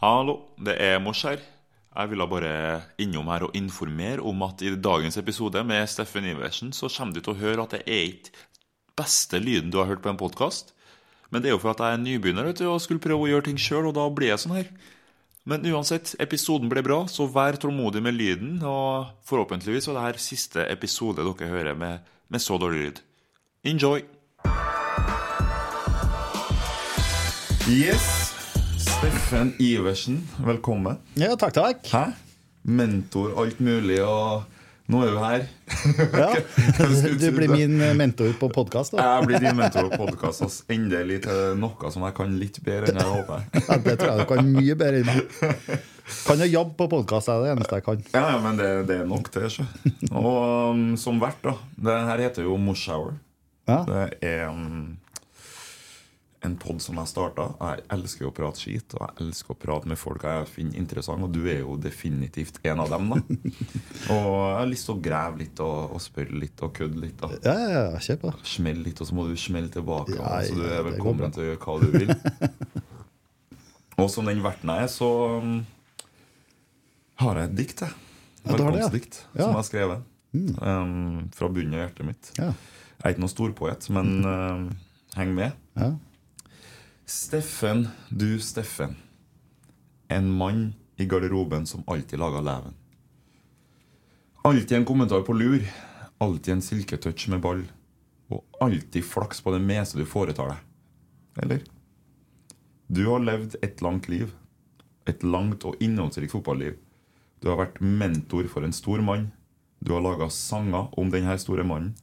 Hallo, det er Mors her. Jeg ville bare innom her og informere om at i dagens episode med Steffen Iversen så kommer du til å høre at det er ikke beste lyden du har hørt på en podkast. Men det er jo for at jeg er nybegynner vet du, og skulle prøve å gjøre ting sjøl, og da blir jeg sånn her. Men uansett, episoden ble bra, så vær tålmodig med lyden. Og forhåpentligvis er det her siste episode dere hører med, med så dårlig lyd. Enjoy! Yes. Steffen Iversen, velkommen. Ja, takk, takk. Hæ? Mentor, alt mulig, og nå er du her. Ja. Du blir min mentor på podkast. Jeg blir din mentor på podkast. Endelig til noe som jeg kan litt bedre enn jeg håper. Ja, det tror jeg du kan mye bedre enn meg. Kan jo jobbe på podkast, er det eneste jeg kan. Ja, ja men det, det er nok til, Ikke? Og um, som vert, da. Det her heter jo Morshower. Ja. Det er um, en pod som jeg starta. Jeg elsker å prate skit, og jeg elsker å prate med folk jeg finner interessant, og du er jo definitivt en av dem. da Og jeg har lyst til å grave litt og, og spørre litt og kødde litt. da Ja, ja, ja, kjør på. Smell litt, og så må du smelle tilbake. Ja, så du er velkommen til å gjøre hva du vil. og som den verten jeg er, så um, har jeg et dikt, jeg. Ja, ja. Velkomstdikt Ja. Mm. som jeg har skrevet. Um, fra bunnen av hjertet mitt. Ja. Jeg er ikke noen storpoet, men um, heng med. Ja. Steffen, du Steffen. En mann i garderoben som alltid laga leven. Alltid en kommentar på lur. Alltid en silketouch med ball. Og alltid flaks på det meste du foretar deg. Eller? Du har levd et langt liv. Et langt og innholdsrikt fotballiv. Du har vært mentor for en stor mann. Du har laga sanger om denne store mannen.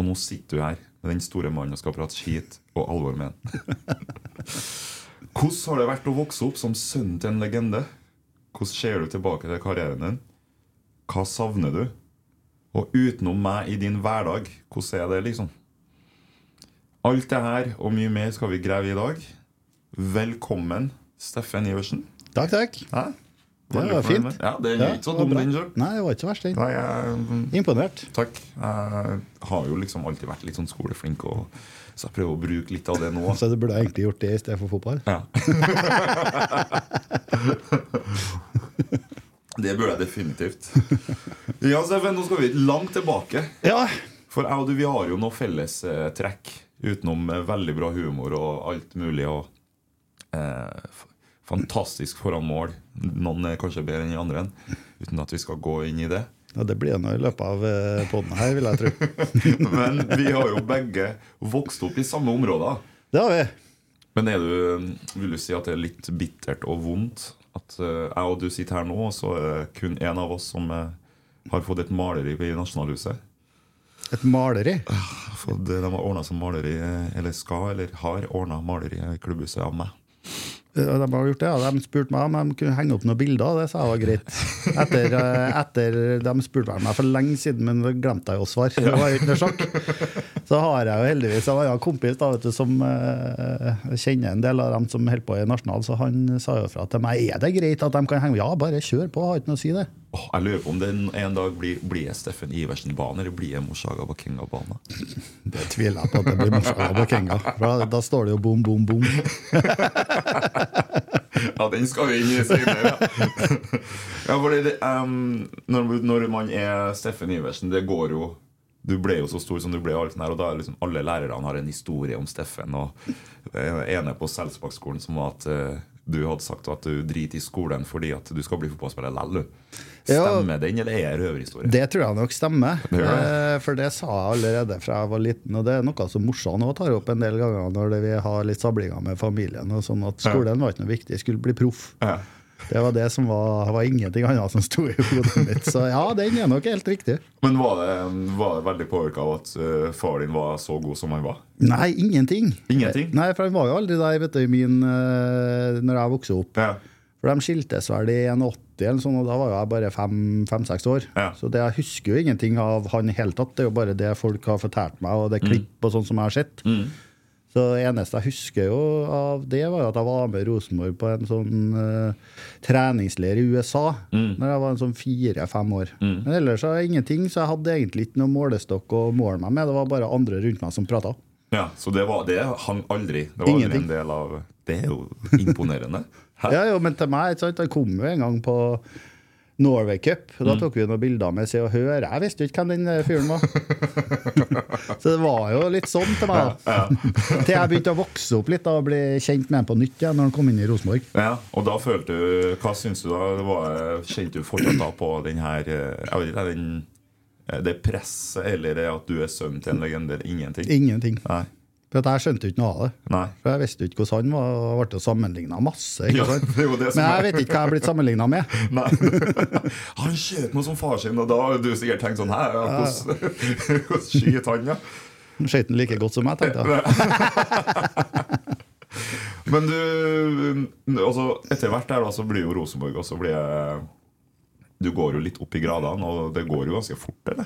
Og nå sitter du her med den store mannen og skal prate skit og alvor med han. Hvordan har det vært å vokse opp som sønn til en legende? Hvordan ser du tilbake til karrieren din? Hva savner du? Og utenom meg i din hverdag, hvordan er det, liksom? Alt det her og mye mer skal vi grave i dag. Velkommen, Steffen Iversen. Takk, takk. Hæ? Det var fint. Ja, det er Ja, ikke så dum, den sjøl. Nei, det var ikke så verst, den. Imponert. Takk. Jeg har jo liksom alltid vært litt sånn skoleflink, og, så jeg prøver å bruke litt av det nå. Så du burde egentlig gjort det i stedet for fotball. Ja. det burde jeg definitivt. Ja, Steffen, nå skal vi langt tilbake. Ja. For jeg og du vi har jo noe felles eh, utenom eh, veldig bra humor og alt mulig. Og eh, fantastisk foran mål. Noen er kanskje bedre enn de andre, uten at vi skal gå inn i det. ja, det blir nå i løpet av poden podden her, vil jeg tro. Men vi har jo begge vokst opp i samme områder. Det har vi. Men er du, vil du si at det er litt bittert og vondt at eh, jeg og du sitter her nå, og så er det kun én av oss som eh, har fått et maleri i Nasjonalhuset? Et maleri. Fått, de har ordna som maleri, eh, eller skal, eller har ordna maleri i klubbhuset av meg. Ja, De har gjort det, ja. De spurte meg om de kunne henge opp noen bilder. Det sa jeg var greit. Etter, eh, etter De spurte meg for lenge siden, men det glemte jeg å svare. Det var jo ikke noe sjokk. Så har jeg jo heldigvis en annen kompis da, du, som uh, kjenner en del av dem som holder på i Nasjonal, så han sa jo fra til meg er det greit at de kan henge Ja, bare kjør på, har ikke noe å si det. Åh, jeg lurer på om det en dag blir, blir jeg Steffen Iversen-bane, eller blir jeg Moshaga Bakenga-bane? Det tviler jeg på at det blir Moshaga Bakenga. Da, da står det jo bom, bom, bom. Ja, den skal vi inn i senere. Ja, fordi det, em, når, når man er Steffen Iversen, det går jo du ble jo så stor som du ble, og der, og da er liksom alle lærerne har en historie om Steffen. Og den ene på Selsbakkskolen som var at eh, du hadde sagt at du driter i skolen fordi at du skal bli fotballspiller likevel. Ja. Stemmer den, eller er det røverhistorie? Det tror jeg nok stemmer. Det det. Eh, For det sa jeg allerede fra jeg var liten, og det er noe som morsan òg tar opp en del ganger når vi har litt sablinger med familien. og sånn at Skolen var ikke noe viktig, jeg skulle bli proff. Ja. Det var det som var, var ingenting annet som sto i hodet mitt. Så ja, den er nok helt riktig. Men var det, var det veldig påvirka av at uh, far din var så god som han var? Nei, ingenting. Ingenting? Nei, for han var jo aldri der vet du, min, uh, når jeg vokste opp. Ja. For de skiltes vel i 81, eller sånn, og da var jeg bare fem-seks år. Ja. Så det, jeg husker jo ingenting av han i hele tatt. Det er jo bare det folk har fortalt meg, og det er klipp og sånn som jeg har sett. Så det eneste jeg husker jo av det, var at jeg var med Rosenborg på en sånn uh, treningsleir i USA Når jeg var en sånn fire-fem år. Men ellers var det ingenting, så jeg hadde egentlig ikke noe målestokk å måle meg med. Det var bare andre rundt meg som prata. ja, Så det, var, det hang aldri? Det var Ingenting. en del av Det er jo imponerende. Ja, jo, men til meg, ikke sant, Jeg kom jo en gang på Norway Cup. Da tok vi noen bilder med Se og Hør. Jeg visste ikke hvem den eh, fyren var. så det var jo litt sånn til meg. Til jeg begynte å vokse opp litt da, og bli kjent med ham på nytt igjen når han kom inn i Rosenborg. Ja, og da følte du Hva syns du da? Var, kjente du fortsatt da på den her eh, Jeg vet ikke, den, eh, det presset, eller det at du er sønnen til en legende? Ingenting? Ingenting. Nei. For at jeg skjønte jo ikke noe av det. Nei. For Jeg visste jo ikke hvordan han var, og ble sammenligna masse. Ja, Men jeg vet ikke hva jeg er blitt sammenligna med. Han skjøt noe som far sin, og da har du sikkert tenkt sånn Hæ, hvordan skyter han, ja? Han skøyt den like godt som meg, tenkte jeg. Men du altså, Etter hvert der da, så blir jo Rosenborg, og så blir jeg Du går jo litt opp i gradene, og det går jo ganske fort, eller?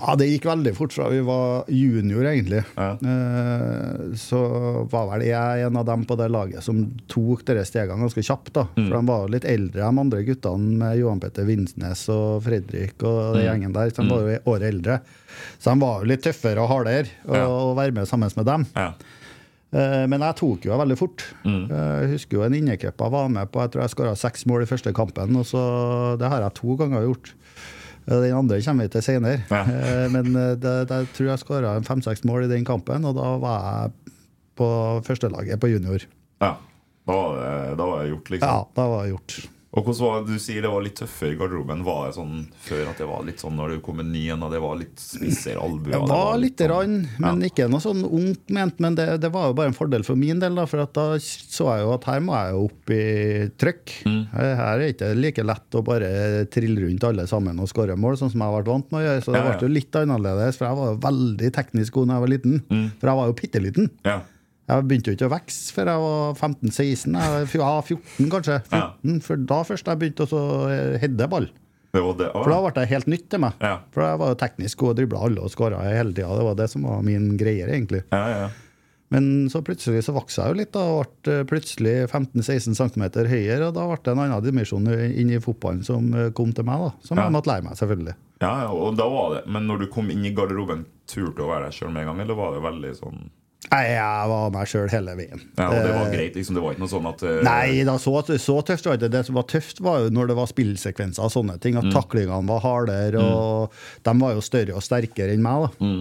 Ja, det gikk veldig fort fra vi var junior, egentlig. Ja. Eh, Så var vel jeg en av dem på det laget som tok de stegene ganske kjapt. da. Mm. For de var litt eldre, de andre guttene med Johan Petter Vinsnes og Fredrik og Mm. gjengen der. Så de var jo året eldre. Så de var jo litt tøffere og hardere å Ja. å være med sammen med dem. Ja. Eh, Men jeg tok jo veldig fort. Mm. Eh, Jeg husker jo en innekeeper var med på. Jeg tror jeg skåra seks mål i første kampen. og så Det har jeg to ganger gjort. Eh, Den andre kommer vi til senere. Ja. Men jeg tror jeg skåra fem-seks mål i den kampen, og da var jeg på førstelaget på junior. ja. Da da var det gjort, liksom. Ja, da var det gjort. Og hvordan var det, Du sier det var litt tøffere i garderoben. Var det sånn før at det var litt sånn når du kom med nyen, og det var litt spissere albuer? Det var lite sånn- grann, men Ja. ikke noe sånn ungt ment. Men det, det var jo bare en fordel for min del, da, for da så jeg jo at her må jeg jo opp i trykk. Mm. Her er det ikke like lett å bare trille rundt alle sammen og skåre mål, sånn som jeg har vært vant med å gjøre. Så det Ja, ja. ble jo litt annerledes, for jeg var jo veldig teknisk god da jeg var liten. Mm. For jeg var jo bitte liten. Ja. Jeg begynte jo ikke å vokse før jeg var 15-16. Jeg var fj- Ja, 14 kanskje. Ja. 14, For da først jeg begynte å hedde ball. For da ble det helt nytt til meg. Ja. For jeg var jo teknisk og dribla alle og skåra hele tida. Det var det som var min greie, egentlig. ja, ja. Men så plutselig så vokste jeg jo litt, da, og ble eh, plutselig 15-16 cm høyere. Og da ble det en annen dimensjon inn i fotballen som eh, kom til meg, da. Som jeg måtte lære meg, selvfølgelig. ja, ja, og da var det Men når du kom inn i garderoben, turte du å være deg sjøl med en gang, eller var det veldig sånn Nei, jeg var meg sjøl hele veien. Ja, og det var Eh, greit, liksom? Det var ikke noe sånn at uh... Nei, da, så, så tøft var det. Det som var tøft, var jo når det var spillsekvenser og sånne ting. At Mm. taklingene var hardere, og de var jo større og sterkere enn meg. da.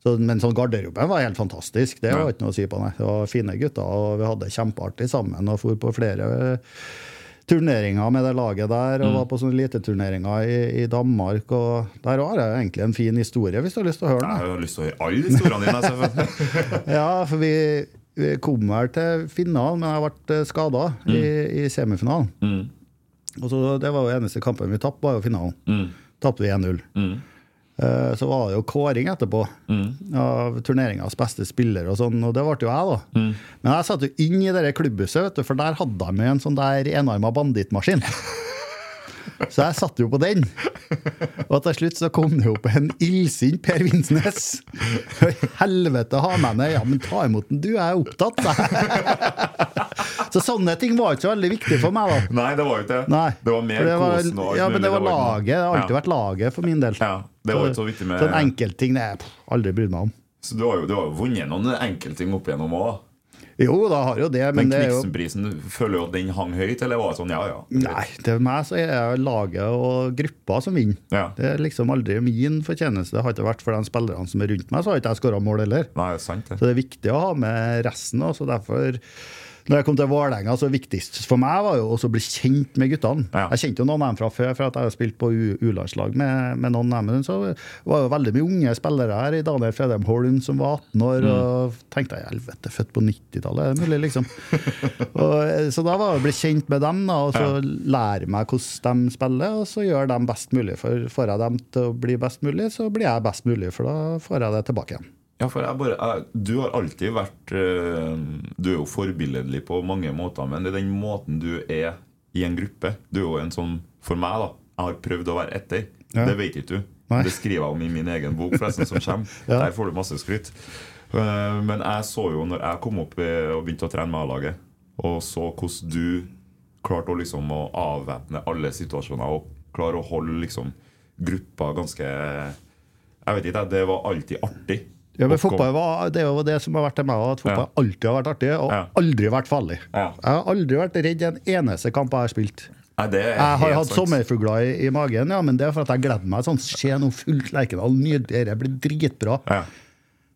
Så, men sånn garderoben var helt fantastisk. Det Mm. Ja. var ikke noe å si på, nei. Det var fine gutter, og vi hadde det kjempeartig sammen og for på flere turneringer med det laget der, Mm. og var på sånne eliteturneringer i, i Danmark. og Der har jeg egentlig en fin historie, hvis du har lyst til å høre den. Jeg har lyst til å høre alle historiene dine. Ja, for vi, vi kom vel til finalen, men jeg ble skada i, i semifinalen. Mm. Og så Det var jo eneste kampen vi tapte, var jo finalen. Mm. Tapte vi 1-0. Mm. Eh, Så var det jo kåring etterpå Mm. av turneringas beste spiller, og sånn, og det ble jo jeg, da. Mm. Men jeg satt jo inn i det klubbhuset, vet du, for der hadde de en sånn der enarma bandittmaskin. Så jeg satt jo på den. Og til slutt så kom det opp en illsint Per Vinsnes. Helvete, ha meg! Ja, men ta imot den, du, jeg er opptatt. Så sånne ting var ikke så veldig viktig for meg, da. Nei, det var jo ikke det. Nei. Det var mer kosen og Ja, men det var laget. Det har alltid vært laget for min del. Ja, det var ikke så viktig med Sånn enkeltting har jeg aldri brydd meg om. Så du har jo, du har vunnet noen enkeltting opp igjennom òg. Jo, da har jo det, men Men det er jo Kniksenprisen, føler du at den hang høyt, eller var det sånn ja, ja? Nei, til meg så er det laget og gruppa som vinner. Ja. Det er liksom aldri min fortjeneste. Det har ikke vært for de spillerne som er rundt meg, så har ikke jeg skåra mål heller. Nei, det er sant, det. Så det er viktig å ha med resten. Også, derfor når jeg kom til Vålerenga, så viktigst for meg var jo å bli kjent med guttene. Ja. Jeg kjente jo noen av dem fra før, for at jeg har spilt på U-landslag med, med noen av dem. Så var jo veldig mye unge spillere her. i Daniel Fredheim Holm som var 18 år. Og tenkte jeg helvete, født på 90-tallet, er det mulig, liksom? og, eh, så da var det å bli kjent med dem, da, og så lære meg hvordan de spiller, og så gjør dem best mulig. For får jeg dem til å bli best mulig, så blir jeg best mulig, for da får jeg det tilbake igjen. Ja, for jeg bare, jeg, Du har alltid vært eh, Du er jo forbilledlig på mange måter, men det er den måten du er i en gruppe Du er jo en sånn For meg, da. Jeg har prøvd å være etter. Ja. Det vet ikke du. Nei. Det skriver jeg om i min egen bok, forresten, som kommer. Ja. Der får du masse skryt. Eh, men jeg så jo når jeg kom opp eh, og begynte å trene med A-laget, og så hvordan du klarte å liksom å avvæpne alle situasjoner og klare å holde liksom gruppa ganske Jeg vet ikke, det var alltid artig. Ja, men fotball var, Det er jo det som har vært til meg, at fotball Ja. alltid har vært artig, og Ja. aldri vært farlig. Ja. Jeg har aldri vært redd en eneste kamp jeg har spilt. Nei, det er Jeg har hatt sommerfugler i, i magen, ja, men det er for at jeg gleder meg sånn. Se nå fullt Lerkendal, nydelig, det blir dritbra. Ja.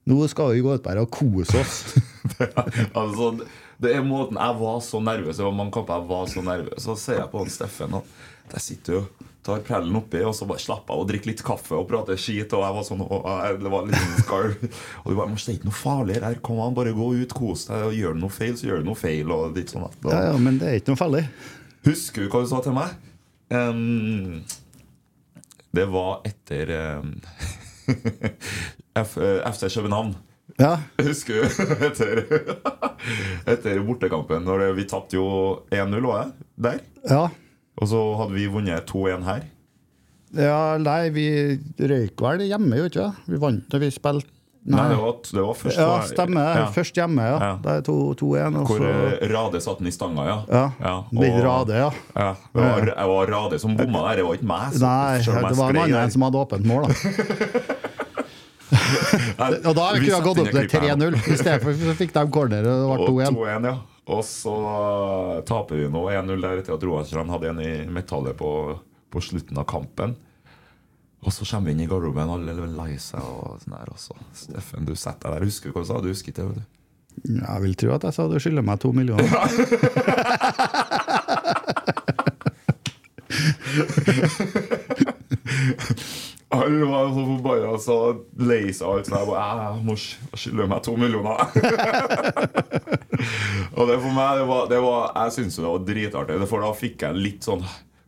Nå skal vi gå ut bare og kose oss. altså, det er måten Jeg var så nervøs. Det var mange kamper jeg var så nervøs. Så ser jeg på han Steffen, og der sitter du tar prellen oppi, og så bare slapper av å drikke litt kaffe og prate skit. Og jeg var sånn og jeg, Det var litt sånn skarv. Og du bare «Men Det er ikke noe farlig her. Kom an, bare gå ut, kos deg. Og gjør du noe feil, så gjør du noe feil. Og litt sånn Ja, ja, men det er ikke noe farlig. Husker du hva du sa til meg? Um, det var etter um, FC København. Ja, Husker du etter, etter bortekampen? Når det, vi tapte jo 1-0 var jeg der. ja. Og så hadde vi vunnet 2-1 her. ja nei, vi røyk vel hjemme, jo ikke? Vi vant da vi spilte Nei, det, var, det var først Ja, stemmer. Ja. Først hjemme, ja. Ja. Det er 2-1. Hvor så eh, Rade satte den i stanga, ja. Ja. Litt Rade, ja. ja det var, det var Rade som bomma der, det var ikke meg. så- Nei, det var en annen som hadde åpent mål, da. Nei, Og da kunne vi ha gått opp til klipp her nå. 3-0. I stedet for så fikk de corner, og det Og ble 2-1. 2-1, ja. Og så taper vi nå 1-0 der etter at Roastrand hadde en i metallet på, på slutten av kampen. Og så kommer vi inn i garderoben, alle er lei seg og sånn der. også. Steffen, du setter deg der. Husker du hva du sa? Du husker ikke det? Jeg vil tro at jeg sa du skylder meg to millioner. Alle var så forbanna og så lei seg alt sånt. Jeg bare Jeg må sk- skylde meg to millioner. og det for meg, det var, det var Jeg syns det var dritartig. For da fikk jeg litt sånn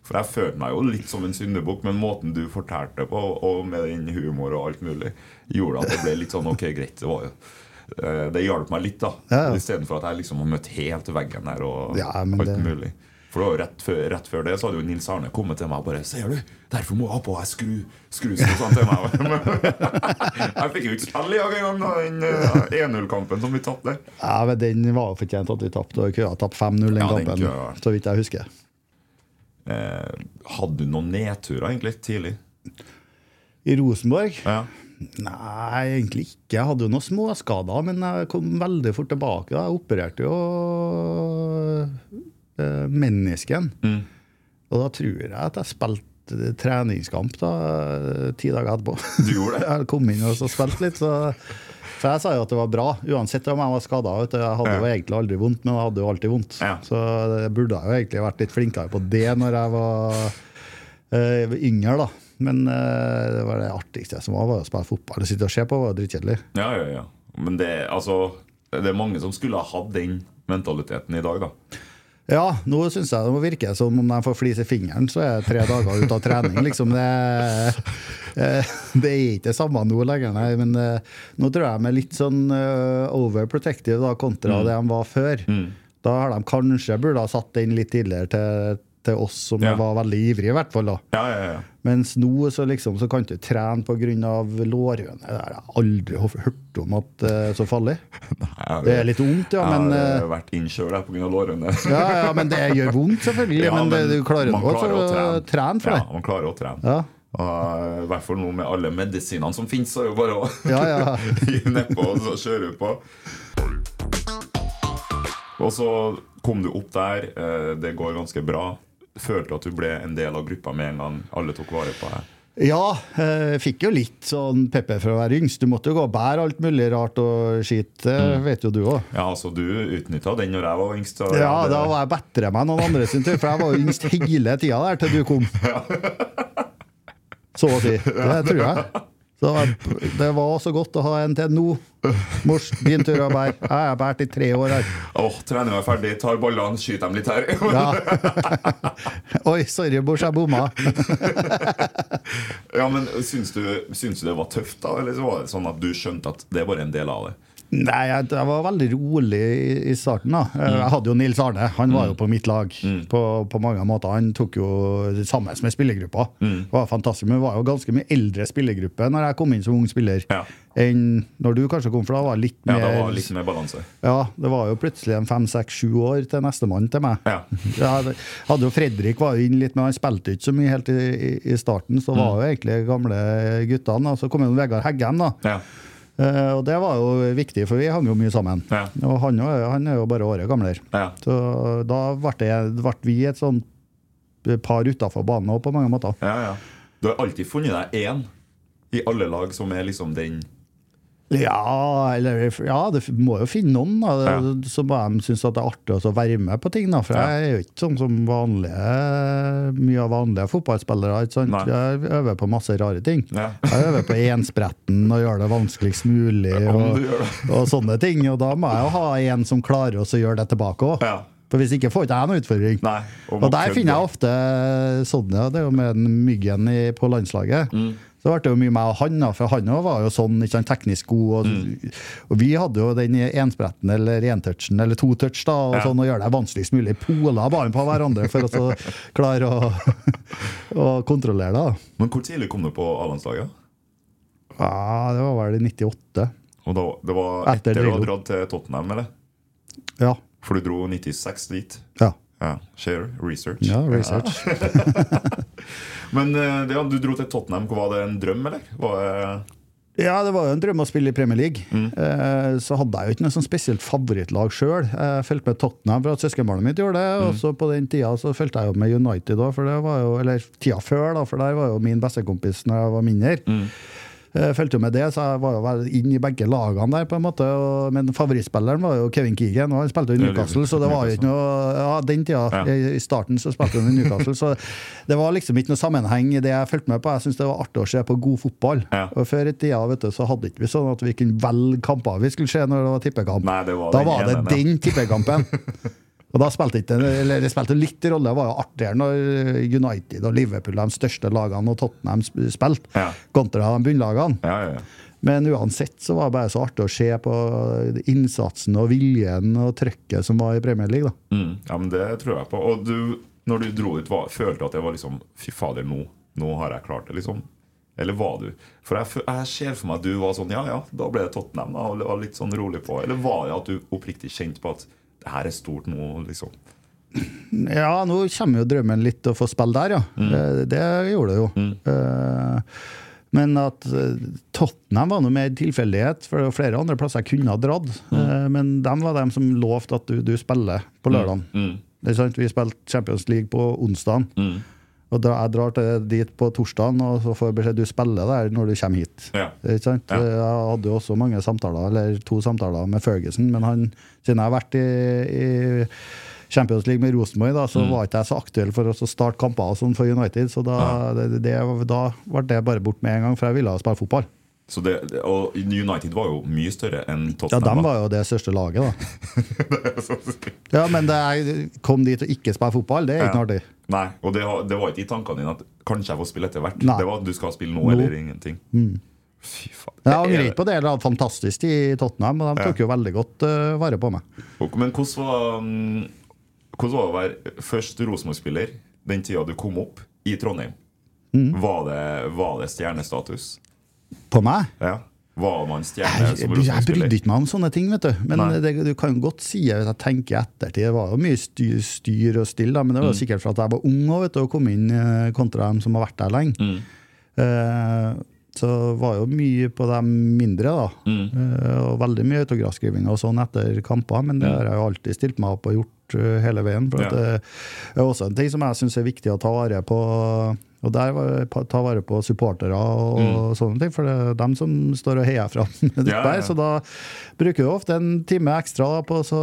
For jeg følte meg jo litt som en syndebukk, men måten du fortalte det på, og med din humor og alt mulig, gjorde at det ble litt sånn Ok, greit. Det var jo eh, det hjalp meg litt, da. Ja, ja. Istedenfor at jeg liksom har møtt helt veggen der og Ja, alt det- mulig. For det var jo rett før, rett før det så hadde jo Nils Arne kommet til meg og bare 'Ser du, derfor må jeg ha på deg skru, skrusko sånn til meg.' Jeg fikk jo ikke spille i dag engang, den eh, 1-0-kampen som vi tapte. Ja, men Den var jo fortjent at vi tapte. Køa tapte 5-0 den Ja, kampen, den så vidt jeg husker. Eh, hadde du noen nedturer egentlig tidlig? I Rosenborg? Ja. Nei, egentlig ikke. Jeg hadde jo noen småskader, men jeg kom veldig fort tilbake. da. Jeg opererte jo eh, menisken. Mm. Og da tror jeg at jeg spilte treningskamp da, ti dager etterpå. Du gjorde det? Jeg kom inn og så spilte litt. Så, for jeg sa jo at det var bra, uansett om jeg var skada. Jeg hadde jo egentlig aldri vondt, men jeg hadde jo alltid vondt. Ja. Så jeg burde jo egentlig vært litt flinkere på det når jeg var uh, yngre, da. Men uh, det var det artigste som var, var å spille fotball. Det sitte og se på var dritkjedelig. Ja, ja, ja. Men det, altså, det er mange som skulle ha hatt den mentaliteten i dag, da. Ja, nå syns jeg det må virke som om de får flis i fingeren, så er jeg tre dager ute av trening. liksom. Det, eh, det er ikke det samme nå lenger, nei. Men eh, nå tror jeg de er litt sånn eh, overprotective da, kontra det de var før. Da har de kanskje burde ha satt den litt tidligere til, til oss som Ja. var veldig ivrige, i hvert fall. da. Ja, ja, ja. Mens nå så liksom så kan du trene pga. lårhøne. Det har jeg aldri hørt om at det er så farlig. Nei, Det er litt vondt, ja, men Jeg eh, har vært innkjørt pga. lårhøne. ja, ja, men det gjør vondt, selvfølgelig. Ja, men, det, du klarer man nå å trene. trene for Ja, man klarer å trene. Ja. Og, eh, I hvert fall nå med alle medisinene som finnes, så er det jo bare å Ja, ja. gi nedpå og så kjøre på. Og så kom du opp der, eh, det går ganske bra. Følte du at du ble en del av gruppa med en gang alle tok vare på deg? Ja, jeg fikk jo litt sånn pepper for å være yngst. Du måtte jo gå og bære alt mulig rart og skitt, det vet jo du òg. Ja, så Du utnytta den når jeg var yngst. så Ja, det- da var jeg bedre enn noen andre sin tur, for jeg var yngst hele tida der til du kom. Så å si. Det tror jeg. Så det var så godt å ha en til nå. Mors, din tur å bære. Jeg har båret i tre år her. Åh, treninga er ferdig, tar ballene, skyter dem litt her. Ja. Oi, sorry, Bors, jeg bomma. ja, men syns du, syns du det var tøft, da? Eller så var det sånn at du skjønte at det er bare en del av det? Nei, jeg, jeg var veldig rolig i, i starten. da Jeg hadde jo Nils Arne. Han var jo på mitt lag på, på mange måter. Han tok jo det samme med spillergruppa. Det var fantastisk, Men vi var jo ganske mye eldre spillergruppe når jeg kom inn som ung spiller, Ja. enn når du kanskje kom, for da var det litt Ja, mer det var litt mer balanse. Ja, det var jo plutselig en fem, seks, sju år til nestemann til meg. Ja. Jeg hadde, jo Fredrik var jo inn litt, men han spilte ikke så mye helt i, i, starten. Så var jo egentlig gamle guttene. Så kom jo Vegard Heggem, da. Ja. Eh, og det var jo viktig, for vi hang jo mye sammen. Ja. Og han, han er jo bare året gamlere. Ja. Så da ble, vi et sånt par utafor banen òg, på mange måter. ja, ja. Du har alltid funnet deg én i alle lag som er liksom den Ja, eller, ja, det må jo finne noen da, Ja. som de syns det er artig å være med på ting. Da, for Ja. jeg er jo ikke sånn som vanlige, mye av vanlige fotballspillere. Jeg øver på masse rare ting. Ja. Jeg øver på enspretten og gjør det vanskeligst mulig. Og, det. og sånne ting. Og da må jeg jo ha en som klarer oss å gjøre det tilbake òg. For hvis ikke får ikke jeg noen utfordring. Nei. Og der finner jeg ofte sånn, ja, det er jo med den myggen i, på landslaget. Mm. Så ble det jo mye meg og han, da, for han var jo sånn, ikke sant, teknisk god. Og, Mm. og vi hadde jo den enspretten eller entouchen eller to-touch, da, og Ja. sånn, og gjøre det vanskeligst mulig. Pola bare på hverandre for å klare å, å kontrollere det. Men hvor tidlig kom du på A-landslaget? Ja, det var vel i 98. Og da, Det var Etter etter du hadde dratt til Tottenham, eller? Ja. For du dro 96 dit? Ja. Ja, Share research. ja research. Men eh, ja, du dro til Tottenham. Var det en drøm, eller? Var det Ja, det var jo en drøm å spille i Premier League. Mm. Eh, så hadde jeg jo ikke noe sånn spesielt favorittlag sjøl. Jeg fulgte med Tottenham for at søskenbarnet mitt gjorde det. Mm. Og så på den tida så fulgte jeg jo med United òg, for det var jo Eller tida før, da, for der var jo min bestekompis når jeg var mindre. Mm. Jeg fulgte jo med det, så jeg var jo inn i begge lagene der, på en måte. Og, men favorittspilleren var jo Kevin Keegan, og han spilte jo i Newcastle, så det var jo ikke noe Ja, den tida, i starten, så spilte han i Newcastle, så det var liksom ikke noe sammenheng i det jeg fulgte med på. Jeg syns det var artig å se på god fotball. Og før i tida vet du, så hadde ikke vi sånn at vi kunne velge kamper vi skulle se når det var tippekamp. Nei, det var da var det den tippekampen. Og da spilte ikke, eller det spilte litt rolle. Det var jo artigere når United og Liverpool, de største lagene, og Tottenham sp- spilte, Ja. kontra de bunnlagene. Ja, ja, ja. Men uansett så var det bare så artig å se på innsatsen og viljen og trøkket som var i Premier League. da. Mm, ja, men det tror jeg på. Og du, når du dro ut, var, følte du at det var liksom Fy fader, nå, nå har jeg klart det, liksom? Eller var du For jeg, jeg ser for meg at du var sånn Ja, ja, da ble det Tottenham, da, og var litt sånn rolig på. Eller var det at du oppriktig kjente på at det her er stort nå, liksom? Ja, nå kommer jo drømmen litt til å få spille der, ja. Mm. Det gjorde det jo. Mm. Men at eh, Tottenham var noe mer tilfeldighet, for det var flere andre plasser jeg kunne ha dratt. Mm. Men dem var dem som lovte at du, du spiller på. Mm. Det er sant, Vi spilte Champions League på onsdagen. Mm. Og da jeg drar til dit på torsdagen, og så får jeg beskjed du spiller der når du kommer hit. Ja. Ikke sant? Ja. Jeg hadde jo også mange samtaler, eller to samtaler med Ferguson, men han, siden jeg har vært i, i Champions League med Rosenborg, da, Mm. så var ikke jeg så aktuell for å starte kamper og sånn for United. Så da, det, det, da ble det bare bort med en gang, for jeg ville spille fotball. Så det, og United var jo mye større enn Tottenham. Ja, de var jo det største laget, da. Ja, men det er, kom dit og ikke spille fotball, det er ikke Ja. noe artig. Nei, og det, det var ikke i tankene dine at kanskje jeg får spille etter hvert. Nei. Det var at du skal spille nå, Nå. eller ingenting. Fy faen. Jeg angrer Er- ikke på det. Det var fantastisk i Tottenham, og de Ja. tok jo veldig godt uh, vare på meg. Men hvordan var, mm, hvordan var det å være først Rosenborg-spiller den tida du kom opp i Trondheim? Mm. Var, det, var det stjernestatus? På meg? Ja. Var man stjerne Jeg, jeg, jeg brydde ikke meg om sånne ting, vet du. Men det, du kan godt si at jeg tenker ettertid. Det var jo mye styr, styr og still, da, men det Mm. var sikkert for at jeg var ung og, vet du, og kom inn eh, kontra dem som har vært der lenge. Mm. Eh, Så var jo mye på de mindre, da. Eh, Og veldig mye autografskriving og sånn etter kamper, men det har jeg jo alltid stilt meg opp og gjort eh, hele veien. For Ja. at det er også en ting som jeg syns er viktig å ta vare på. Og der ta vare på supportere og sånne ting, for det er dem som står og heier fram. Mm. Ja, ja. Så da bruker du ofte en time ekstra da, på å så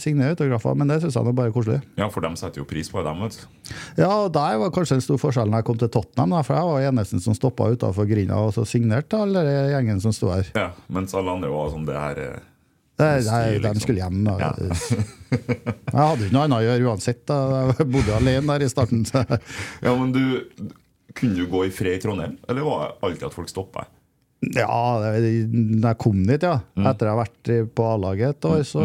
signere autografer, men det syns jeg nå bare er koselig. Ja, for dem setter jo pris på dem, vet du. Ja, og der var kanskje en stor forskjell når jeg kom til Tottenham, da, for jeg var eneste som stoppa utafor grinda og så signerte alle den gjengen som sto her. Ja, mens alle andre var sånn det her eh, Det, styr, nei, de liksom. skulle hjem. Da. Ja. jeg hadde ikke noe annet å gjøre uansett. Da. Jeg bodde alene der i starten. Ja, men du Kunne du gå i fred i Trondheim, eller var det alltid at folk stoppa? Ja, da jeg kom dit, ja. Mm. Etter jeg har vært på A-laget et år, så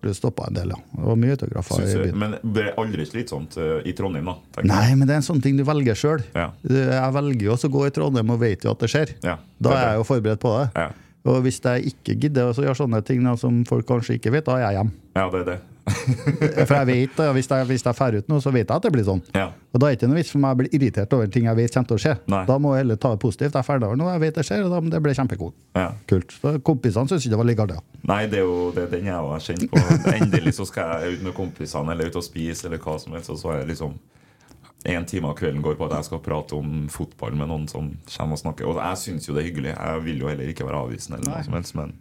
ble det stoppa en del, ja. Det var mye autografer i byen. Men ble er aldri slitsomt eh, i Trondheim, da? Nei, men det er en sånn ting du velger sjøl. Ja. Jeg velger jo også å gå i Trondheim og vet jo at det skjer. Ja, Da det er er jeg jo forberedt på det. Ja. Og hvis jeg ikke gidder å gjøre sånne ting da, som folk kanskje ikke vet, da er jeg hjemme. ja, det er det. For jeg vet, hvis jeg, hvis jeg drar ut nå, så vet jeg at det blir sånn. Ja. Og da er det ikke noe vits for meg å bli irritert over ting jeg vet kommer til å skje. Nei. Da må jeg heller ta det positivt. Jeg er ferdig over noe, jeg vet det skjer, og da, det blir kjempekult. Ja. Kult. Så kompisene syns ikke det var like artig. Nei, det er jo det er den jeg har kjent på. Endelig så skal jeg ut med kompisene eller ut og spise eller hva som helst, og så er jeg liksom en time av kvelden går på at jeg skal prate om fotball med noen som kommer og snakker. Og jeg syns jo det er hyggelig. Jeg vil jo heller ikke være avvisende, eller noe som helst, men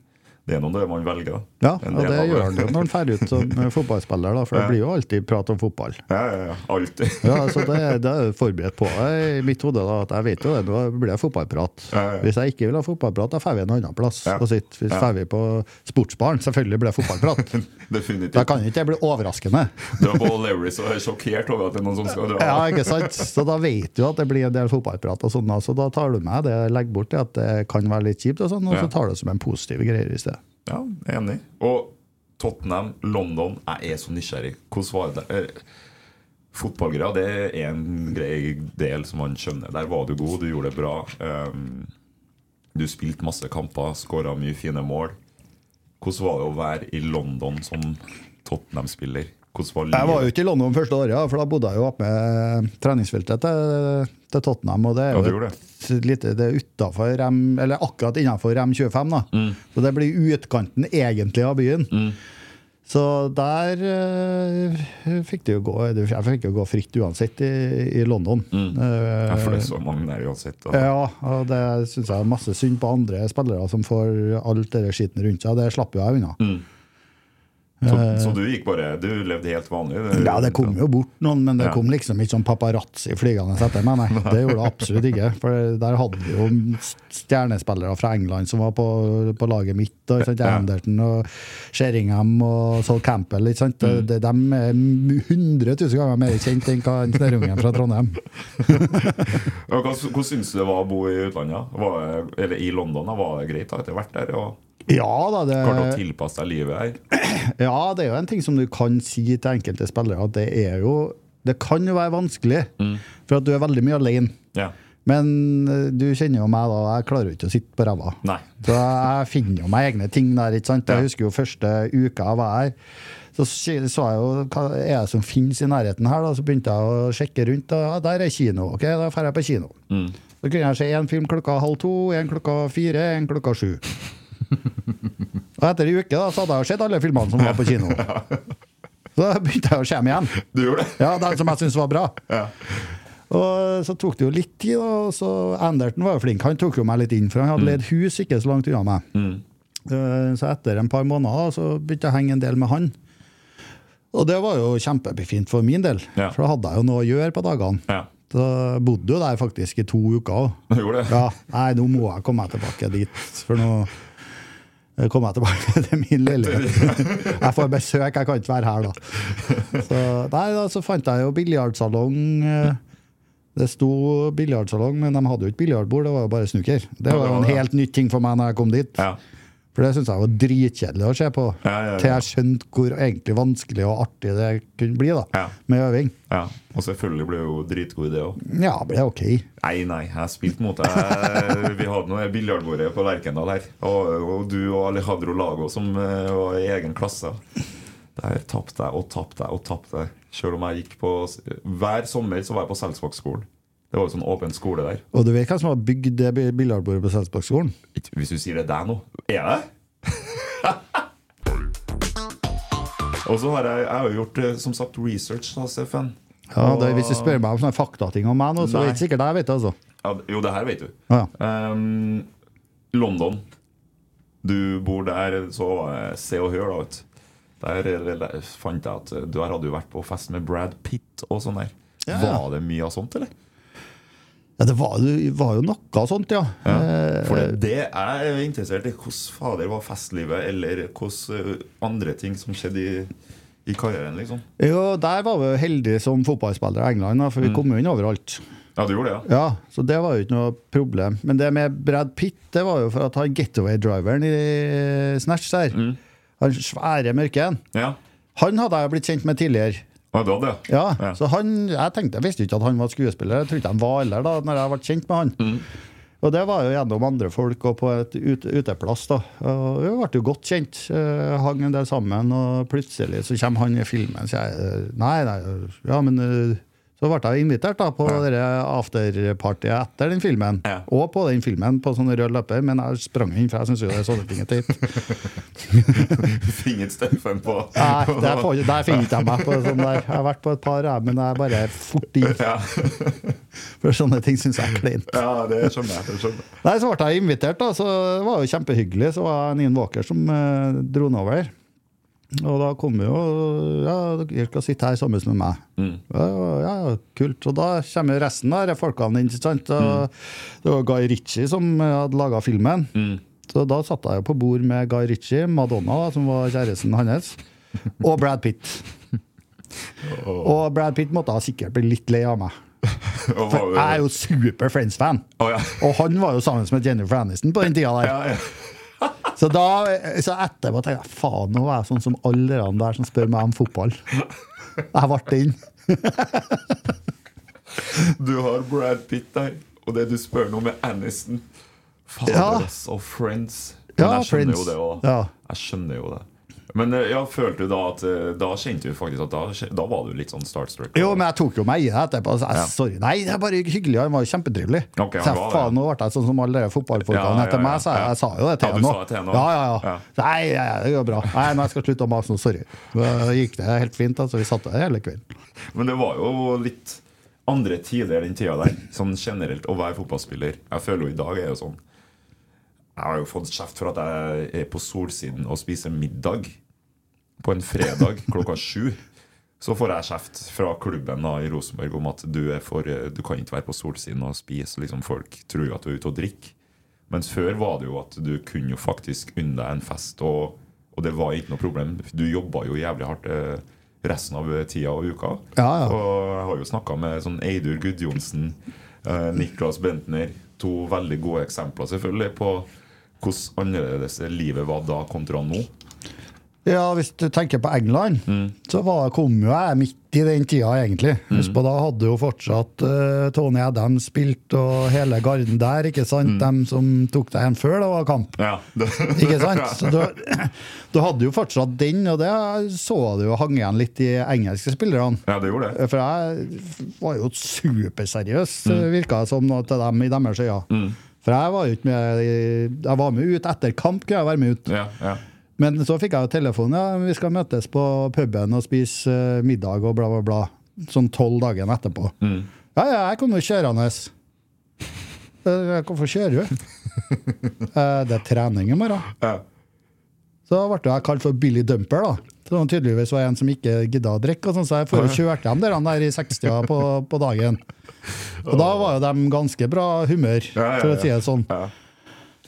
det er nå det man velger. Ja, og det gjør han jo når han drar ut som fotballspiller, da, for det blir jo alltid prat om fotball. Ja, ja, ja. Alltid. Ja, så det, det er jeg forberedt på i mitt hode. da, at Jeg vet jo det, nå blir det fotballprat. Ja, ja. Hvis jeg ikke vil ha fotballprat, da drar vi en annen plass Ja. og sitter. Hvis Ja. vi på sportsbaren, selvfølgelig blir det fotballprat. Definitivt. Da kan ikke det bli overraskende. Du er Paul Larry så er sjokkert over at det er noen som skal dra. Ja, ikke sant? Så da vet du at det blir en del fotballprat, og sånn, så da tar du med det, legger bort det at det kan være litt kjipt, og sånn, og så tar du det som en positiv greie i stedet. Ja, jeg er enig. Og Tottenham, London Jeg er så nysgjerrig. Hvordan var det der? Fotballgreier det er en grei del som man skjønner. Der var du god, du gjorde det bra. Um, du spilte masse kamper, skåra mye fine mål. Hvordan var det å være i London som Tottenham-spiller? Jeg var jo ikke i London første året, for da bodde jeg jo oppe med treningsfeltet til, til Tottenham. Og det er jo ja, et lite, det er utenfor rem, eller akkurat innenfor M25. da. Mm. Så det blir utkanten egentlig av byen. Så der eh, fikk det jo gå Jeg fikk jo gå fritt uansett i, i London. Mm. Ja, for det er Eh, så mange der uansett. Og... ja, og det syns jeg er masse synd på andre spillere som får alt det skitten rundt seg. Det slapp jo jeg unna. Så, så du gikk bare Du levde helt vanlig? Ja, det kom jo bort noen, men det Ja. kom liksom ikke sånn paparazzi flygende etter meg. Nei, det gjorde det absolutt ikke. For der hadde vi jo stjernespillere fra England som var på, på laget mitt. Og, sant? Anderton og Sheringham og Sol Campbell. Ikke sant? Mm. De, de er 100 000 ganger mer kjent enn hva en snørrungen fra Trondheim. Hva syns du det var å bo i utlandet? Var eller i London? Var det greit Har du vært der? Og Ja da, det, Klart å tilpasse deg livet her? ja, det er jo en ting som du kan si til enkelte spillere, at det er jo Det kan jo være vanskelig, Mm. for at du er veldig mye alene. Ja. Men eh, du kjenner jo meg, da. Jeg klarer jo ikke å sitte på ræva. Så jeg finner jo meg egne ting der. ikke sant? Jeg husker jo første uka jeg var her. Så så så jeg jo hva er det som finnes i nærheten her. da, Så begynte jeg å sjekke rundt. Ja, der er kino. ok, Da drar jeg på kino. Mm. Så kunne jeg se en film klokka halv to, en klokka fire, en klokka sju. Og etter ei uke da, så hadde jeg jo sett alle filmene som var på kino. Så da begynte jeg å komme igjen. Du gjorde det? Ja, Den som jeg syntes var bra. Ja. Og så tok det jo litt tid, da, og så Anderton var jo flink. Han tok jo meg litt inn, for han hadde leid hus ikke så langt unna meg. Mm. Eh, Så etter en par måneder da, så begynte jeg å henge en del med han. Og det var jo kjempefint for min del, Ja. for da hadde jeg jo noe å gjøre på dagene. Ja. Så bodde jo der faktisk i to uker. òg. Ja, nei, nå må jeg komme meg tilbake dit, for nå eh, kommer jeg tilbake til min leilighet. Jeg får besøk, jeg kan ikke være her da. Så, nei, da, så fant jeg jo biljardsalong. eh, Det sto biljardsalong, men de hadde jo ikke biljardbord, det var jo bare snooker. Det var jo en helt nytt ting for meg når jeg kom dit. Ja. For det syntes jeg var dritkjedelig å se på. Ja, ja, ja. Til jeg skjønte hvor egentlig vanskelig og artig det kunne bli da, med øving. ja. Og selvfølgelig ble det jo dritgod idé òg. Ja, det ble ok. Nei, nei, jeg spilte mot deg. Vi hadde noe biljardbordet på Lerkendal her. Og, og du og Alejandro Lago som eh, var i egen klasse. Der tapte jeg og tapte jeg og tapte. Selv om jeg gikk på Hver sommer så var jeg på Selsvågskolen. Det var jo sånn åpen skole der. Og du vet hvem som har bygd det billardbordet på Selsbakkskolen? Hvis du sier det deg nå, er det? Og så har jeg, jeg har jo gjort eh, som sagt research, da, Steffen. Ja, det, Hvis du spør meg om sånne faktating om meg nå, så er det ikke sikkert jeg vet det. altså. ja, Jo, det her vet du. Ah, ja. um, London. Du bor der, så Se og Hør, da. vet. Der der fant jeg at eh, du hadde jo vært på fest med Brad Pitt og sånn der. Ja. Var det mye av sånt, eller? Ja, det var, det var jo noe sånt, ja. ja For det, det jeg er interessert i. Hvordan fader var festlivet, eller hvordan eh, andre ting som skjedde i, i karrieren, liksom. Jo, der var vi heldige som fotballspillere i England, for vi Mm. kom jo inn overalt. Ja, du gjorde det, ja? Ja, Så det var jo ikke noe problem. Men det med Brad Pitt, det var jo for at han getaway-driveren i Snatch der, Mm. han svære mørken, Ja, han hadde jeg blitt kjent med tidligere. Ja hadde det? Ja, Ja. så han, Jeg tenkte, jeg visste ikke at han var skuespiller, jeg trodde ikke han var heller da når jeg ble kjent med han. Mm. Og det var jo gjennom andre folk og på et ut, uteplass. da. Og vi ble jo godt kjent. Uh, hang en del sammen, og plutselig så kommer han i filmen. Så jeg Nei, nei, ja, men eh, Så ble jeg invitert da på ja. afterpartyet etter den filmen. Ja. Og på den filmen på sånn rød løper, men jeg sprang inn, for jeg syns jo det er sånne ting er teit. Finget Steffen på Nei, der, der jeg meg på sånn der. Jeg har vært på et par, men jeg er bare fort inn. Ja. For sånne ting syns jeg er kleint. ja, det skjønner jeg. Det er sånn. Nei, Så ble jeg invitert, da, så det var jo kjempehyggelig. Så var det Nien Walker som eh, dro den over. Og da kommer jo Ja, dere skal sitte her sammen med meg. Ja, ja, ja, kult. Og da kommer resten av folkene inn. ikke sant? Og Det var Guy Ritchie som hadde laga filmen. Så da satt jeg jo på bord med Guy Ritchie, Madonna, som var kjæresten hans, og Brad Pitt. Og Brad Pitt måtte ha sikkert bli litt lei av meg. For jeg er jo super Friends-fan. Oh, ja. Og han var jo sammen med Jennifer Aniston på den tida der. Ja, ja. Så, da, så etterpå tenkte jeg faen, nå er jeg sånn som alle de der som spør meg om fotball. Jeg ble den. Du har Brad Pitt der, og det du spør nå med Aniston Fader, Ja. Og Friends. Men Ja, jeg skjønner Friends. jo det òg. Ja. Jeg skjønner jo det. Men eh, ja, følte du da at eh, Da kjente du faktisk at da, da var du litt sånn startstruck? Jo, men jeg tok jo meg i det etterpå. Så jeg, Ja. Sorry. Nei, det er bare hyggelig. Han var jo kjempetrivelig. Okay, så jeg, var faen, nå ble jeg sånn som alle de fotballfolkene Ja, etter meg. Så jeg, jeg sa jo det til Ja, ham nå. Ja, ja, ja. Ja. Nei, det går bra. Nei, nå skal jeg slutte å mase nå. Sorry. Da gikk det helt fint. altså Vi satt der hele kvelden. Men det var jo litt andre tider den tida der. Sånn generelt å være fotballspiller. Jeg føler jo i dag er jo sånn Jeg har jo fått kjeft for at jeg er på Solsiden og spiser middag på en fredag klokka sju. Så får jeg kjeft fra klubben da i Rosenborg om at du, er for, du kan ikke være på Solsiden og spise. Liksom Folk tror jo at du er ute og drikker. Mens før var det jo at du kunne jo faktisk unne deg en fest, og, og det var ikke noe problem. Du jobba jo jævlig hardt eh, resten av tida og uka. Ja, ja. Og jeg har jo snakka med sånn Eidur Gudjonsen, eh, Niklas Bentner. To veldig gode eksempler selvfølgelig på hvordan annerledes livet var da kontra nå. Ja, hvis du tenker på England, så var, kom jo jeg midt i den tida, egentlig. Husk på, Da hadde jo fortsatt uh, Tony Adams spilt, og hele garden der, ikke sant? Dem som tok deg igjen før det var kamp. Ja, Ikke sant? Så du, hadde jo fortsatt den, og det så du jo hang igjen litt i engelske spillerne. ja, det gjorde det. For jeg var jo superseriøs, virka det som til dem i deres øyne. For jeg var jo ikke med Jeg var med ut etter kamp, kunne jeg være med ut. Ja, ja. Men så fikk jeg jo telefon, ja, vi skal møtes på puben og spise eh, middag og bla, bla, bla. Sånn tolv dager etterpå. Ja, ja, jeg kommer kjørende. Eh, Hvorfor kjører du? «Eh, det er trening i morgen. ja. Så ble jeg kalt for Billy Dumper, da. Som tydeligvis var en som ikke gidda å drikke, og sånn, så jeg får og kjørte dem der, der i 60-a på, på dagen. Og da var jo de ganske bra humør, for å si det sånn.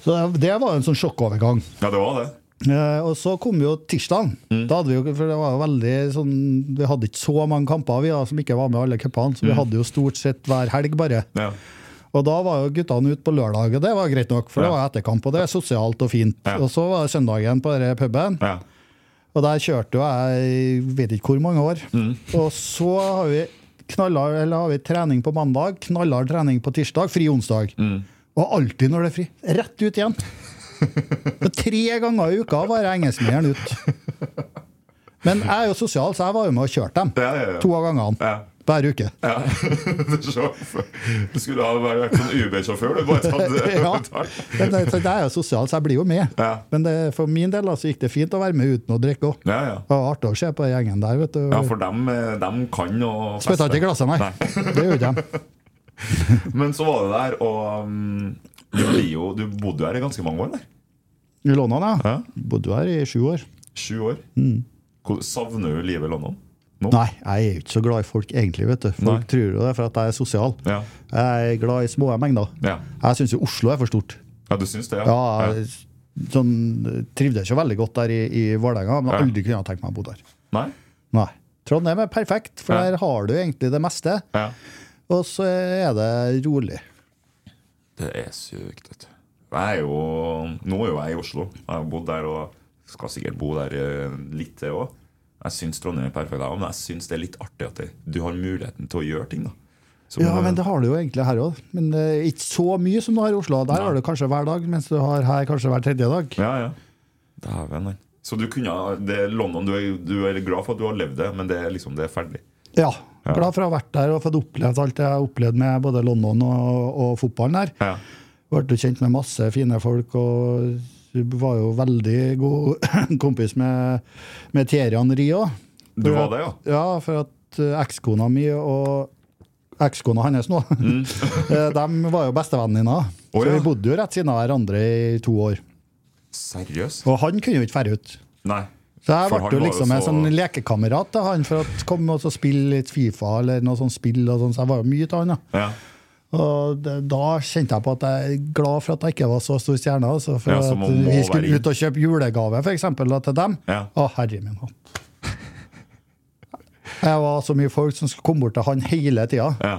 Så det- det var jo en sånn sjokkovergang. ja, det var det. Eh, og så kom jo tirsdagen. Da hadde vi jo, for det var jo veldig sånn Vi hadde ikke så mange kamper vi da, som ikke var med alle cupene, så vi hadde jo stort sett hver helg bare. Ja. Og da var jo guttene ute på lørdag, og det var greit nok, for det var etterkamp, og det er sosialt og fint. Ja. Og så var det søndagen på denne puben, Ja. Og der kjørte jo jeg vet ikke hvor mange år. Og så har vi knallhard, eller har vi trening på mandag, knallhard trening på tirsdag, fri onsdag. Og alltid når det er fri. Rett ut igjen. Så tre ganger i uka var jeg engelskmeieren ut. Men jeg er jo sosial, så jeg var jo med og kjørte dem. Ja, ja, ja. To av gangene. Hver uke. Ja. Du skulle ha vært sånn UB-sjåfør, du. Bare tatt Ja. Men det, det er jo sosialt, så jeg blir jo med. Ja. Men det, for min del så gikk det fint å være med uten å drikke òg. Ja, ja. Det var artig å se på gjengen der. vet du. ja, for dem, eh, dem kan å Spytta ikke i glasset, nei. Det gjorde de. Men så var det der, og um, du, jo, du bodde her i ganske mange år. der I London, ja. Ja. Bodde her i sju år. Sju år. Mm. Savner du livet i London? Nå? Mm. Nei, jeg er ikke så glad i folk egentlig. vet du. Folk Nei. tror jo det for at jeg er sosial. Ja. Jeg er glad i små mengder. Ja. Jeg syns jo Oslo er for stort. ja, du syns det? Ja, jeg sånn, trivdes ikke veldig godt der i, i Vålerenga, men Ja. aldri kunne jeg tenkt meg å bo der. Nei? Nei. Trondheim er perfekt, for Ja. der har du egentlig det meste. Ja. Og så er det rolig. Det er sykt, vet du. Jeg er jo, nå er jo jeg i Oslo. Jeg har bodd der og skal sikkert bo der eh, litt til òg. Jeg syns Trondheim er perfekt, men jeg syns det er litt artig at det, du har muligheten til å gjøre ting. da Som, Ja, men det har du jo egentlig her òg. Men uh, ikke så mye som du har i Oslo. Der Nei. har du kanskje hver dag, mens du har her kanskje hver tredje dag. Ja, ja. Dæven. Så du kunne det er London, du er, du er glad for at du har levd det, men det er liksom det er ferdig? Ja. Ja. Glad for å ha vært der og fått opplevd alt jeg har opplevd med både London og, og fotballen her. Ja. Ble kjent med masse fine folk og var jo veldig god kompis med, med Henry òg. Du var det, ja? Ja, for at eh, ekskona mi og ekskona hans nå, mm. de var jo bestevennene. ja. så vi bodde jo rett siden av hverandre i to år. Seriøst? Og han kunne jo ikke dra ut. Nei. Så jeg ble jo liksom en så- sånn lekekamerat til han for å komme og spille litt Fifa eller noe sånt spill. og sånn, så jeg var jo mye til han. da. Ja. Og det, da kjente jeg på at jeg er glad for at jeg ikke var så stor stjerne. Altså, for Ja, at vi skulle ut og kjøpe julegave for eksempel, da, til dem. Ja. Å, herre min hatt. Jeg var så mye folk som skulle komme bort til han hele tida. ja.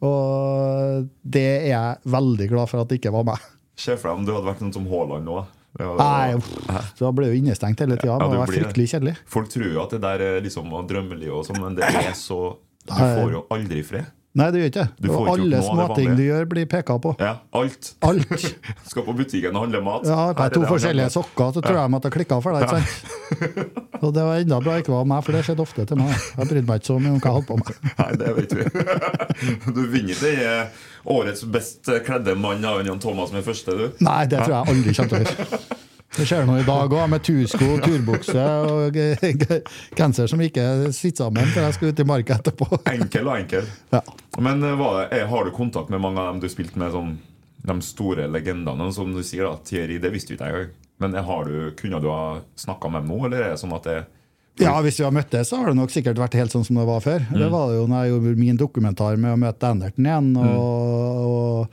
Og det er jeg veldig glad for at det ikke var meg. Se for deg om du hadde vært noen som Haaland nå. Nei, uff, Da ble jo innestengt hele tida. Ja, Det var fryktelig kjedelig. Folk tror jo at det der er liksom drømmeliv og sånn, men det er så Du får jo aldri fred. Nei, det gjør ikke Du får Og ikke alle småting du gjør, blir peka på. Ja, alt. Alt. Skal på butikken og handle mat. Ja, på er to forskjellige sokker, så tror jeg at det klikka for deg. sant? Og det var enda bra ikke var meg, for det skjedde ofte til meg. Jeg brydde meg ikke så mye om hva jeg holdt på med. Nei, det vet vi. Du vinner ikke eh, årets best kledde mann av Jan Thomas med første, du. Nei, det tror jeg aldri kommer til å gjøre. Det skjer noe i dag òg, med tursko, turbukse og genser som ikke sitter sammen før jeg skal ut i marka etterpå. Enkel og enkel. Ja. Men eh, hva, er, har du kontakt med mange av dem du spilte med, sånn, de store legendene? Som du sier, da, Thierry, det visste du ikke engang. Men eh, har du, kunne du ha snakka med dem nå, eller er det sånn at det Ja, Hvis vi har møttes, så har det nok sikkert vært helt sånn som det var før. Mm. Det var det jo når jeg gjorde min dokumentar med å møte Anderton igjen, Mm. og,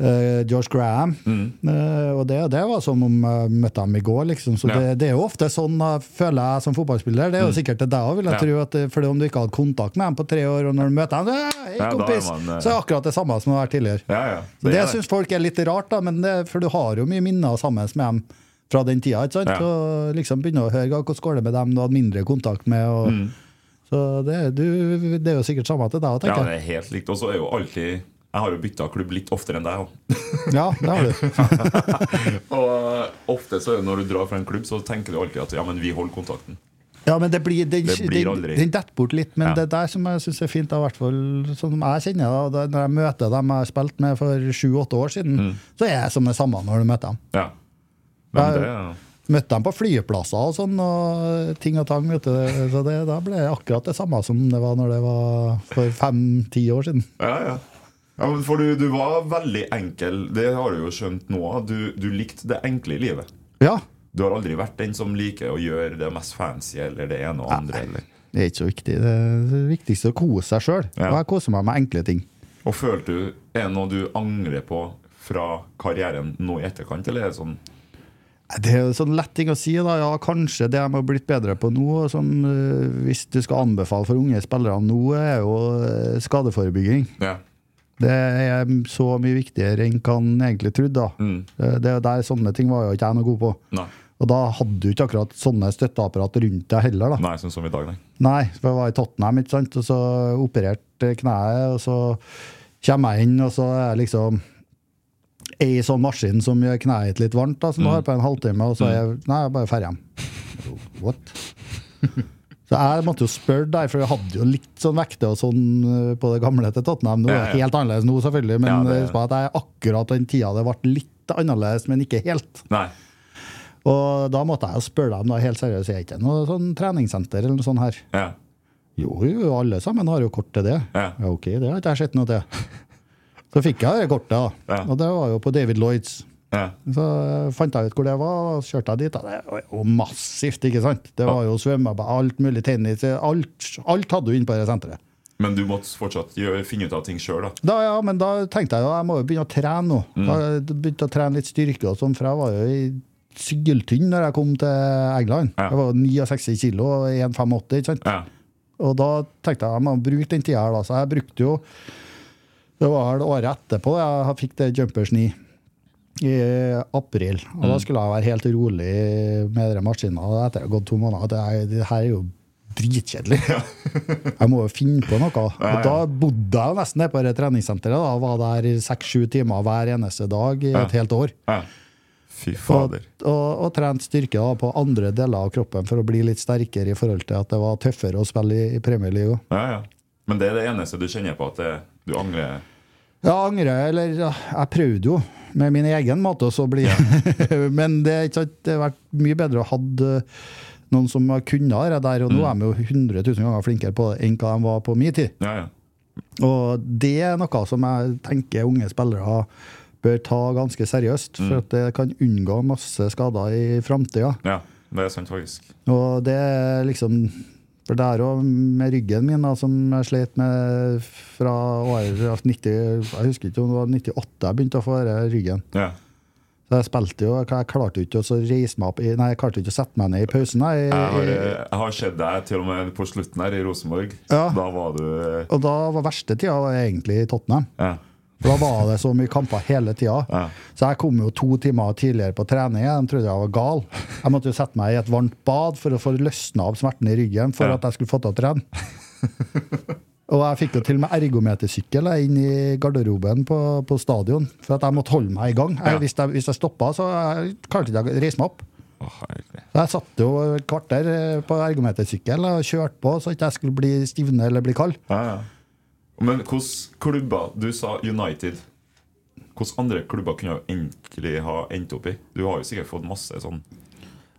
eh, George Graham. Eh, og det, det var som om jeg møtte ham i går, liksom. Så Mm. Ja. Mm. det, det er jo ofte sånn, føler jeg som fotballspiller. Det er jo sikkert det deg òg, vil jeg Ja. tro. At, fordi om du ikke hadde kontakt med dem på tre år, og når du møter dem, så, hei, Ja, man, eh, så er det akkurat det samme som det har vært tidligere. Ja, ja. Det, er syns folk er litt rart, da, men det, for du har jo mye minner sammen med dem fra den tida. ikke sant? Og liksom begynne å høre hvordan går det med dem du hadde mindre kontakt med. Og, Så det, du, det er jo sikkert samme til deg òg, Mm. Ja, det er helt likt. Og så er jo alltid Jeg har jo bytta klubb litt oftere enn deg òg. Ja, det har du. Og ofte så er det når du drar fra en klubb, så tenker du alltid at ja, men vi holder kontakten. Ja, men det blir, den, Det blir den, aldri. den detter bort litt. Men Ja. det der som jeg syns er fint, hvert fall sånn som jeg kjenner da, det, når jeg møter dem jeg har spilt med for sju-åtte år siden, Mm. så er jeg som det samme når du møter dem. Ja. Men Ja, det, Møtte dem på flyplasser og sånn, og ting og tang. Vet du. Så det, da ble det akkurat det samme som det var når det var for fem-ti år siden. ja, ja. Ja for du, du var veldig enkel. Det har du jo skjønt nå. Du, du likte det enkle i livet. Ja, Du har aldri vært den som liker å gjøre det mest fancy eller det ene og andre. Eller. det er ikke så viktig. Det det viktigste er å kose seg sjøl. Ja. Og jeg koser meg med enkle ting. Og følte du Er det noe du angrer på fra karrieren nå i etterkant, eller er det sånn Det er jo sånn lett ting å si. da, ja, Kanskje det de har blitt bedre på nå, som øh, hvis du skal anbefale for unge spillere nå, er jo øh, skadeforebygging. Ja. Det er så mye viktigere enn hva en egentlig trodde. Mm. Det er der Sånne ting var jo ikke jeg noe god på. Nei. Og da hadde du ikke akkurat sånne støtteapparat rundt deg heller. da. Nei, sånn som i dag, nei. Nei, for jeg var i Tottenham, ikke sant? og så opererte kneet, og så kommer jeg inn, og så er jeg liksom ei sånn maskin som gjør kneet litt varmt, da, som du har på en halvtime, og så er jeg, nei, jeg bare ferdig hjem. What? Så jeg måtte jo spørre deg, for jeg hadde jo litt sånn vekter og sånn eh, på det gamle til Tottenham. Nå er det ja. helt annerledes nå, selvfølgelig, men Ja, det- at jeg akkurat den tida det ble litt annerledes, men ikke helt. Nei. Og da måtte jeg jo spørre dem da, helt seriøst, er det ikke noe sånn treningssenter eller noe sånt her? Ja. Jo, jo, alle sammen har jo kort til det. Ja. ok, det har ikke jeg sett noe til. Så fikk jeg det kortet, da. Ja. Og det var jo på David Lloyds. Ja. Så fant jeg ut hvor det var, og så kjørte jeg dit. Og det var jo massivt, ikke sant? Det var jo svømmebad, alt mulig tennis, alt, alt hadde du inne på det senteret. Men du måtte fortsatt gjøre, finne ut av ting sjøl, da. Da, ja, men da tenkte jeg jo jeg må jo begynne å trene nå. Mm. Da begynte å trene litt styrke og sånn, for jeg var jo i syltynn når jeg kom til England. Ja. Jeg var jo 69 kilo og 1,85, ikke sant. Ja. Og da tenkte jeg jeg må bruke den tida her, da. Så jeg brukte jo Det var vel året etterpå jeg fikk det jumpers 9. I april. Og Mm. da skulle jeg være helt rolig med den maskinen. Og etter det har gått to måneder det, det her er jo dritkjedelig. jeg må jo finne på noe. Og da bodde jeg jo nesten nede på det treningssenteret. da, Var der seks-sju timer hver eneste dag i et helt år. ja. Fy fader. og, og trent styrke da, på andre deler av kroppen for å bli litt sterkere i forhold til at det var tøffere å spille i, i Premier League. Ja, ja. Men det er det eneste du kjenner på at det, du angrer Ja, angrer, eller jeg prøvde jo med min egen måte å bli Men det, har vært mye bedre å ha noen som har kunnet det der, og nå er de jo 100 000 ganger flinkere på det enn hva de var på min tid. Ja, ja. Og det er noe som jeg tenker unge spillere bør ta ganske seriøst, for at det kan unngå masse skader i framtida. Ja, det er sant, faktisk. Og det er liksom For det er òg med ryggen min, da, som jeg slet med fra året 90 Jeg husker ikke om det var 98 jeg begynte å få denne ryggen. Ja. Så jeg spilte jo, jeg klarte jo ikke å reise meg opp i, Nei, jeg klarte ikke å sette meg ned i pausen. Jeg, Jeg har, jeg har sett deg til og med på slutten her i Rosenborg. Ja. Da var du og da var verste tida egentlig i Tottenham. Ja. Da var det så mye kamper hele tida. Ja. Så jeg kom jo to timer tidligere på trening. De trodde jeg var gal. Jeg måtte jo sette meg i et varmt bad for å få løsna opp smerten i ryggen for Ja. at jeg skulle få til å trene. Og jeg fikk jo til og med ergometersykkel jeg, inn i garderoben på, på stadion, for at jeg måtte holde meg i gang. Jeg, Ja. hvis, jeg, hvis jeg stoppa, så jeg klarte ikke å reise meg opp. Oh. Jeg satt jo et kvarter eh, på ergometersykkel og kjørte på så ikke jeg skulle bli stivne eller bli kald. Ja, ja. Men hvilke klubber Du sa United. Hvilke andre klubber kunne du egentlig ha endt opp i? Du har jo sikkert fått masse sånn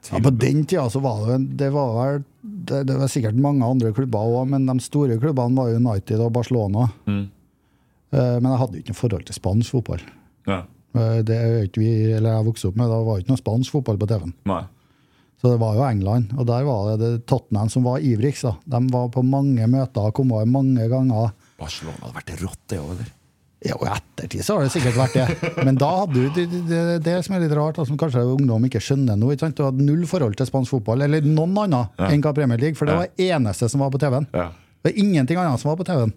Ja, på den tida så var det, det var vel det, det var sikkert mange andre klubber òg, men de store klubbene var United og Barcelona. Mm. Eh, Men jeg hadde ikke noe forhold til spansk fotball. Ja. Eh, Det vi, eller jeg vokste opp med, Det var jo ikke noe spansk fotball på TV-en. Så det var jo England, og der var det, det Tottenham som var ivrigst. De var på mange møter, kom over mange ganger. Barcelona hadde vært rått, det òg, eller? Ja, og i ettertid så har det sikkert vært det. Men da hadde du det, det, det som er litt rart, som kanskje ungdom ikke skjønner nå. ikke? Du hadde null forhold til spansk fotball, eller noen annen enn hva Premier League, for det var det eneste som var på TV-en. Ja. Det var ingenting annet som var på TV-en.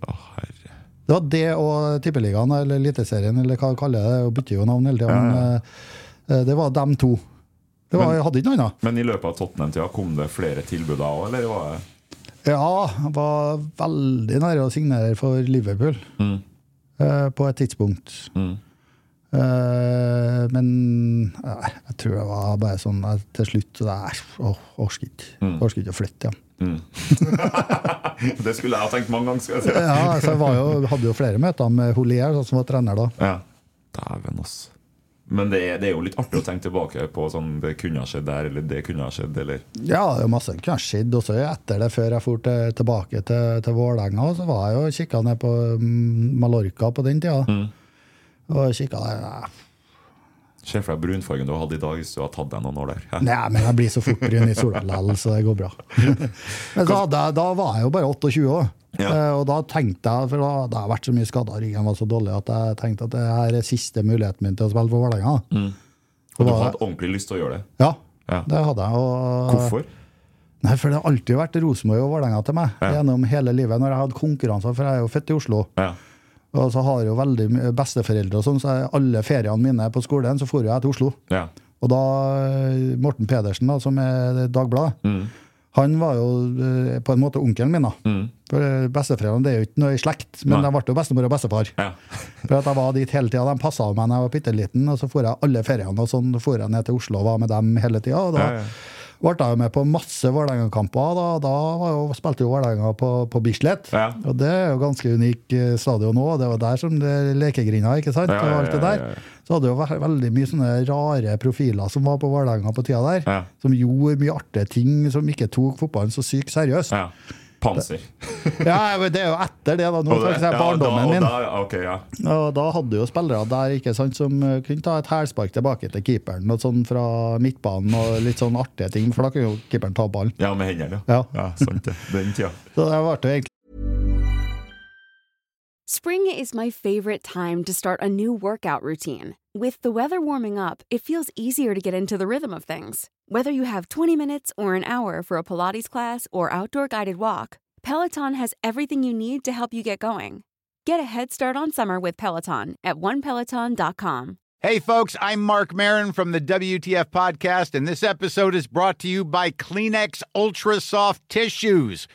Det var det og Tippeligaen, eller Eliteserien, eller hva kaller det. og bytter jo navn hele tida. Ja, Men eh, det var dem to. Det var, Men- hadde ikke noe annet. Men i løpet av Tottenham-tida kom det flere tilbud da òg, eller var det Ja, jeg var veldig nære å signere for Liverpool Mm. eh, på et tidspunkt. Mm. Eh, men eh, jeg tror det var bare sånn til slutt så det er, Orker ikke. Mm. Ikke å flytte igjen. Mm. det skulle jeg ha tenkt mange ganger. Skal jeg si. Ja, så jeg var jo, hadde jo flere møter med Holier, som var trener da. Ja. Dæven, ass. Men det er, det er jo litt artig å tenke tilbake på sånn det kunne ha skjedd der, eller det kunne ha skjedd, eller Ja, det er masse kunne ha skjedd også etter det, før jeg dro til, tilbake til, til Vålerenga. Så var jeg jo kikka ned på mm, Mallorca på den tida. Mm. Og kikka der nei, Se for deg brunfargen du hadde i dag hvis du hadde tatt deg noen år der. Hæ? Nei, men jeg blir så fort brun i sola likevel, så det går bra. Men hadde jeg, da var jeg jo bare 28 år. Ja. Eh, Og da tenkte jeg, for da hadde jeg vært så mye skada, ryggen var så dårlig, at jeg tenkte at det her er siste muligheten min til å spille for Vålerenga. Mm. Og du hadde ordentlig lyst til å gjøre det. Ja, Ja. det hadde jeg. Og, Hvorfor? Nei, for det har alltid vært Rosenborg og Vålerenga til meg Ja. gjennom hele livet. Når jeg hadde konkurranser, for jeg er jo født i Oslo. Ja. Og så har jeg jo veldig besteforeldre og sånn, så alle feriene mine på skolen, så dro jeg til Oslo. ja. Og da eh, Morten Pedersen, da, som er Dagbladet, Mm. han var jo eh, på en måte onkelen min. da. Mm. For eh, Besteforeldrene det er jo ikke noe i slekt, men Nei. de ble jo bestemor og bestefar. Ja. For at jeg var dit hele tida. De passa meg da jeg var bitte liten, og så dro jeg alle feriene og sånn for jeg ned til Oslo og var med dem hele tida. Ja, ja. Ble jeg med på masse Vålerenga-kamper. Da, da var jo, spilte jo Vålerenga på, på Bislett. Ja. Og det er jo ganske unik eh, stadion nå. Det var der som det lekegrinda, ikke sant? Og alt det der. Så hadde jo veldig mye sånne rare profiler som var på Vålerenga på tida der. Som gjorde mye artige ting, som ikke tok fotballen så sykt seriøst. Panser. Ja, Det er jo etter det, da. Nå tenker jeg ja, barndommen min. og Da, ok, ja. Og da hadde jo spillere der ikke sant, som eh, kunne ta et hælspark tilbake til keeperen Noe sånn fra midtbanen og litt sånn artige ting, for da kunne jo keeperen ta ballen. ja, med hendene, Ja. ja. sant det. Den tida. Så det jo egentlig Spring is my favorite time to start a new workout routine. With the weather warming up, it feels easier to get into the rhythm of things. Whether you have 20 minutes or an hour for a Pilates class or outdoor guided walk, Peloton has everything you need to help you get going. Get a head start on summer with Peloton at onepeloton.com. Hey, folks, I'm Mark Marin from the WTF Podcast, and this episode is brought to you by Kleenex Ultra Soft Tissues,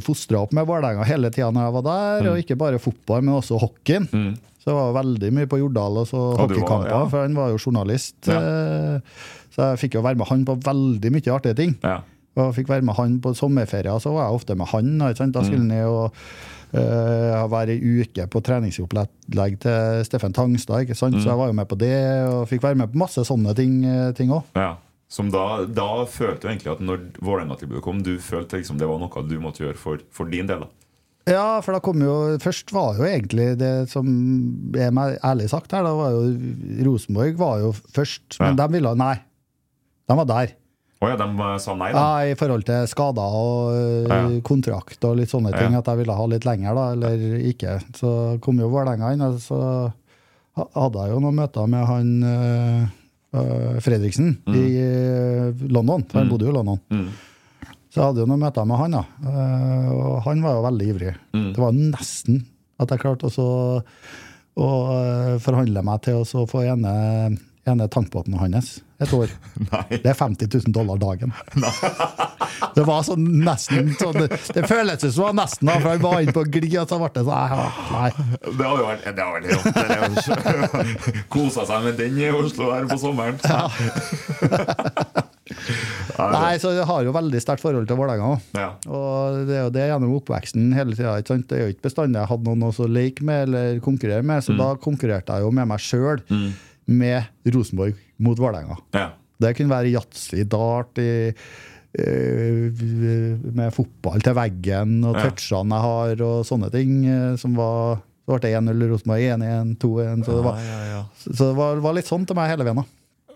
Fostra opp med Vålerenga hele tida når jeg var der, og ikke bare fotball, men også hockeyen. Så jeg var veldig mye på Jordal og så Og hockeykamper, ja. for han var jo journalist. Ja. eh, Så jeg fikk jo være med han på veldig mye artige ting. Ja. Og fikk være med han på sommerferier, så var jeg ofte med han. da, Ikke sant? Da Mm. skulle han jo uh, være ei uke på treningsopplegg til Steffen Tangstad. ikke sant? Mm. Så jeg var jo med på det, og fikk være med på masse sånne ting òg. Som da, da følte du egentlig at når Vålerenga-tilbudet kom, du følte liksom det var noe du måtte gjøre for, for din del? da Ja, for da kom jo Først var jo egentlig det som er meg ærlig sagt her, da var jo Rosenborg var jo først, men Ja. de ville Nei. De var der. Å ja, de eh, sa nei, da? Ja, I forhold til skader og ja, Ja. kontrakt og litt sånne ting, at jeg ville ha litt lenger, da, eller ikke. Så kom jo Vålerenga inn, og så hadde jeg jo noen møter med han øh, øh, Fredriksen i øh, London, for han bodde jo i London. Mm. Så jeg hadde jo noen møter med han, da. Eh, og han var jo veldig ivrig. Mm. Det var nesten at jeg klarte å forhandle meg til å få ene, ene tankbåten hans et år. Nei. Det er 50 000 dollar dagen. Det var sånn nesten sånn, Det føltes som det var nesten da, for han var inne på glid, og så ble det sånn Nei. Det har jo vært det har vært rått. det Kosa seg med den i Oslo her på sommeren. nei, så jeg har jo veldig sterkt forhold til Vålerenga. Ja. Og det er jo det gjennom oppveksten hele tida. Det er jo ikke bestandig jeg hadde noen å så leke med eller konkurrere med, så da konkurrerte jeg jo med meg sjøl med Rosenborg mot Vålerenga. Ja. Det kunne være yatzy, dart i, uh, med fotball til veggen og Ja. touchene jeg har og sånne ting. eh, som var Så ble det 1-0 Rosenborg, 1-1, 2-1. Så det var, Ja, ja, ja. så det var, var litt sånn til meg hele veien. da.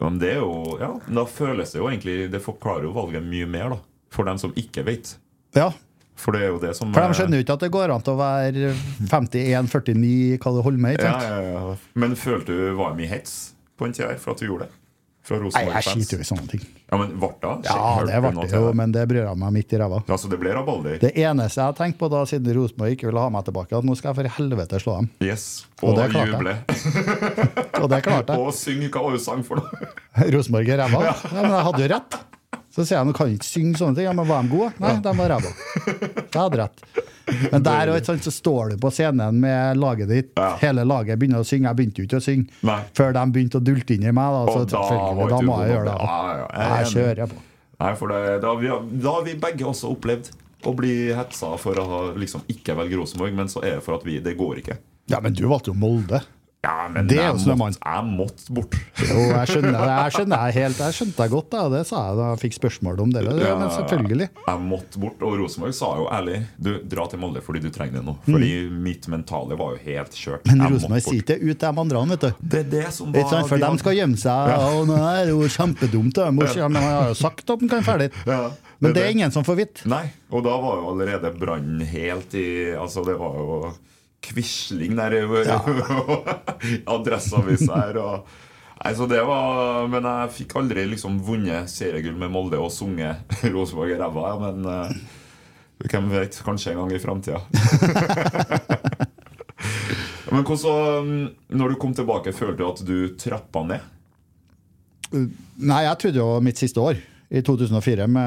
Men det er jo, ja, da føles det jo egentlig Det forklarer jo valget mye mer, da. For dem som ikke vet. Ja, For det er jo det som For de skjønner jo ikke at det går an til å være 51-49, hva det holder med. ja, ja, ja. Men følte du var mye hets på en tid her for at du gjorde det? Fra Nei, jeg skiter jo i sånne ting. Ja, men ble det? Ja, det ble det jo, men det bryr jeg meg midt i ræva. Ja, så det ble rabalder? Det eneste jeg har tenkt på da, siden Rosenborg ikke ville ha meg tilbake, at nå skal jeg for helvete slå dem. Yes. Og Og, det juble. Og det klarte jeg. og synge hva du sang for noe? Rosenborg er ræva? Ja, men jeg hadde jo rett. Så sier jeg nå kan ikke synge sånne ting. Ja, men var de gode? Nei, de var ræva. Jeg hadde rett. Men der så står du på scenen med laget ditt, Ja. hele laget begynner å synge. Jeg begynte jo ikke å synge Nei. før de begynte å dulte inn i meg. Da, så da selvfølgelig, da må jeg gjøre det. Da. Ja, ja, jeg kjører Jeg på. Nei, for det, da, vi, da har vi begge også opplevd å bli hetsa for å liksom, ikke velge Rosenborg, men så er det for at vi Det går ikke. Ja, men du valgte jo Molde. Ja, men Det jeg, måtte, jeg måtte bort. Jo, jeg skjønner. Jeg skjønner jeg helt, jeg skjønte deg godt, da, det sa jeg da jeg fikk spørsmål om det. Ja, Men selvfølgelig. Jeg måtte bort, og Rosenborg sa jo ærlig Du, dra til Molde fordi du trenger det nå. Fordi mitt mentale var jo helt kjørt. Mm. Men Rosenborg ikke ut de andre, vet du. Det er det som var sant? For de skal gjemme seg. Og nå er det jo kjempedumt. Ja, men han har jo sagt at han kan ferdig. Ja, Men det er ingen som får vite. Nei, og da var jo allerede brannen helt i Altså, det var jo Quisling der i Adresseavis her. Og Nei, så det var, Men jeg fikk aldri liksom vunnet seriegull med Molde og sunget Rosenborg i ræva. Men uh, hvem vet? Kanskje en gang i framtida. men hvordan, mm, når du kom tilbake, følte du at du trappa ned? Nei, jeg trodde jo mitt siste år, i 2004, pga.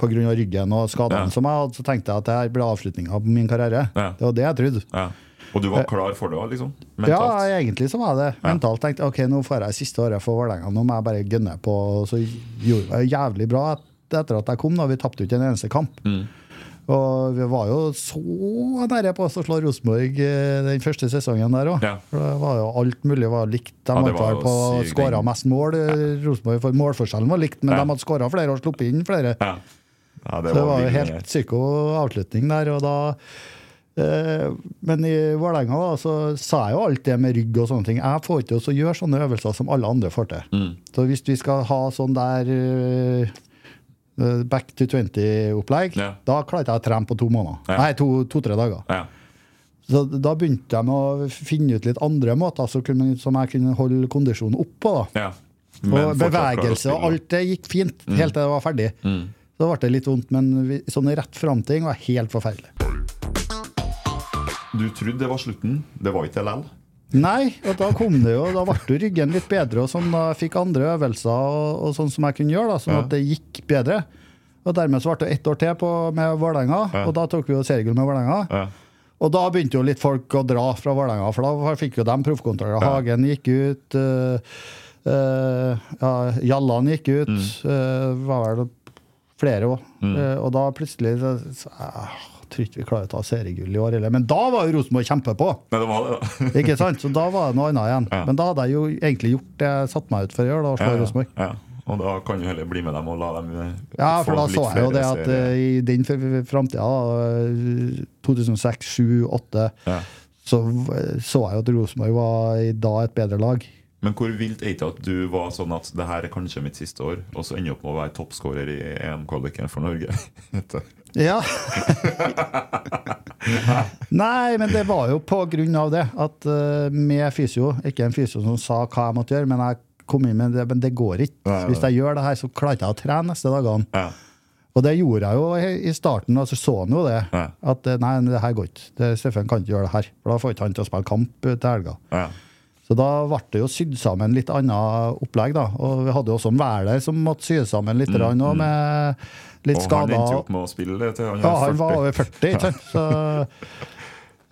på grunn av ryggen og skadene Ja. som jeg hadde, så tenkte jeg at det ble avslutninga på min karriere. Ja. Det var det jeg trodde. Ja. Og du var klar for det òg, liksom? Mentalt? Ja, egentlig så var det mentalt. tenkte jeg, ok, nå får jeg siste året for Vålerenga, nå må jeg bare gønne på. Og så gjorde jeg jævlig bra etter at jeg kom. da, Vi tapte ikke en eneste kamp. Mm. Og vi var jo så nære på å slå Rosenborg eh, den første sesongen der òg. Ja. Det var jo alt mulig var likt. De Ja, det var på skåra mest mål. Ja. Rosenborg, for målforskjellen var likt, men Ja. de hadde skåra flere og sluppet inn flere. Ja. ja, Så det var jo helt psyko avslutning der, og da eh, Men i Vålerenga så sa jeg jo alt det med rygg og sånne ting. Jeg får ikke til å gjøre sånne øvelser som alle andre får til. Mm. Så hvis vi skal ha sånn der eh, back to 20-opplegg, Ja. da klarte jeg å trene på to måneder. Ja. Nei, to- to-tre dager. Ja. Så da begynte jeg med å finne ut litt andre måter så kunne, som jeg kunne holde kondisjonen oppå. ja. Og bevegelse og alt det gikk fint, helt til det var ferdig. Mm. Så ble det litt vondt, men vi, sånn rett fram-ting var helt forferdelig. Du trodde det var slutten. Det var ikke det likevel. Nei, og da kom det jo, da ble ryggen litt bedre, og sånn, da fikk andre øvelser og, og sånn som jeg kunne gjøre, da, sånn Ja. at det gikk bedre. Og dermed så ble det ett år til på, med Vålerenga, Ja. og da tok vi jo seriegull med Vålerenga. Ja. Og da begynte jo litt folk å dra fra Vålerenga, for da fikk jo de proffkontroller. Hagen gikk ut, eh, eh, ja, Jallan gikk ut, Mm. eh, var vel flere òg. og da plutselig så, så Jeg tror ikke vi klarer å ta seriegull i år heller. Men da var jo Rosenborg kjempepå! Nei, det var det, da. Ikke sant? Så da var det noe annet igjen. Ja. Men da hadde jeg jo egentlig gjort det jeg satte meg ut for å gjøre, da, å slå Ja, Rosenborg. ja. Og da kan du heller bli med dem og la dem eh, Ja, for da så jeg jo det at eh, i den framtida, 2006, 2007, 2008, Ja. så så jeg jo at Rosenborg var i da et bedre lag. Men hvor vilt er det at du var sånn at det her er kanskje mitt siste år, og så ender opp med å være toppskårer i EM-kvaliken for Norge? Ja. Nei, men det var jo på grunn av det. At eh, med fysio, ikke en fysio som sa hva jeg måtte gjøre, men jeg kom inn med det, men det går ikke. Nei. Hvis jeg gjør det her, så klarer jeg å trene neste dagene. ja. Og det gjorde jeg jo i- starten, og så så han jo det. Ja. At eh, nei, det her går ikke. Det, Steffen kan ikke gjøre det her. For da får ikke han til å spille kamp eh, til helga. Ja. Så da ble det jo sydd sammen litt annet opplegg, da. Og vi hadde jo også en Wæler som måtte sy sammen litt, mm, og med litt Og han endte jo opp med å spille til han Ja, han var over 40, ikke. Så,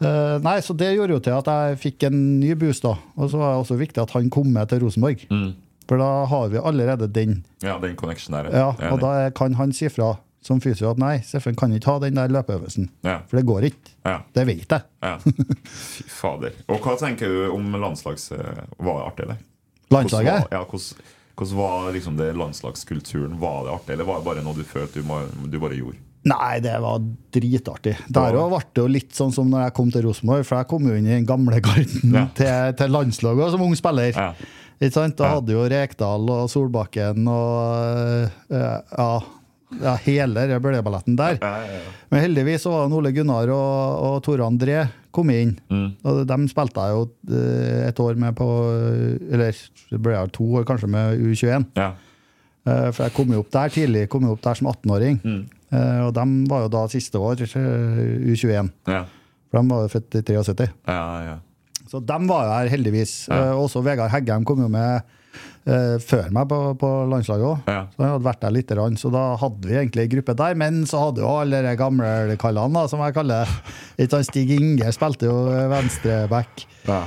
uh, nei, så det gjorde jo til at jeg fikk en ny boost, da. Og så var det også viktig at han kom med til Rosenborg. Mm. For da har vi allerede den. Ja, den connection der. Ja, og da kan han si fra som fysio at nei, Steffen kan ikke ha den der løpeøvelsen. ja. For det går ikke. Ja. Det vet jeg. ja. Fy fader. Og hva tenker du om landslags... Var det artig, eller? Landslaget? Hvordan, ja, hvordan, hvordan var liksom det landslagskulturen? Var det artig, eller var det bare noe du følte du, du bare gjorde? Nei, det var dritartig. Der òg ble det jo litt sånn som når jeg kom til Rosenborg, for jeg kom jo inn i den gamle garden Ja. til, til landslaget som ung spiller. Ja. Ikke sant? Da hadde jo Rekdal og Solbakken og eh, ja, ja, hele den bølgeballetten der. Ja, ja, ja. Men heldigvis så var det Ole Gunnar og, og Tore André kom inn. Mm. Og de spilte jeg jo eh, et år med på Eller det ble jeg to år kanskje med U21. ja. Eh, For jeg kom jo opp der tidlig, kom jo opp der som 18-åring. Mm. Eh, Og de var jo da siste år, eh, U21. ja. For de var jo født i 73. ja, ja. Så de var jo her, heldigvis. Eh, Også Vegard Heggem kom jo med eh, før meg på, på landslaget òg. Ja. Så han hadde vært der litt, så da hadde vi egentlig en gruppe der. Men så hadde jo alle de gamle kallene, som jeg kaller det. Stig Inge spilte jo venstreback. ja.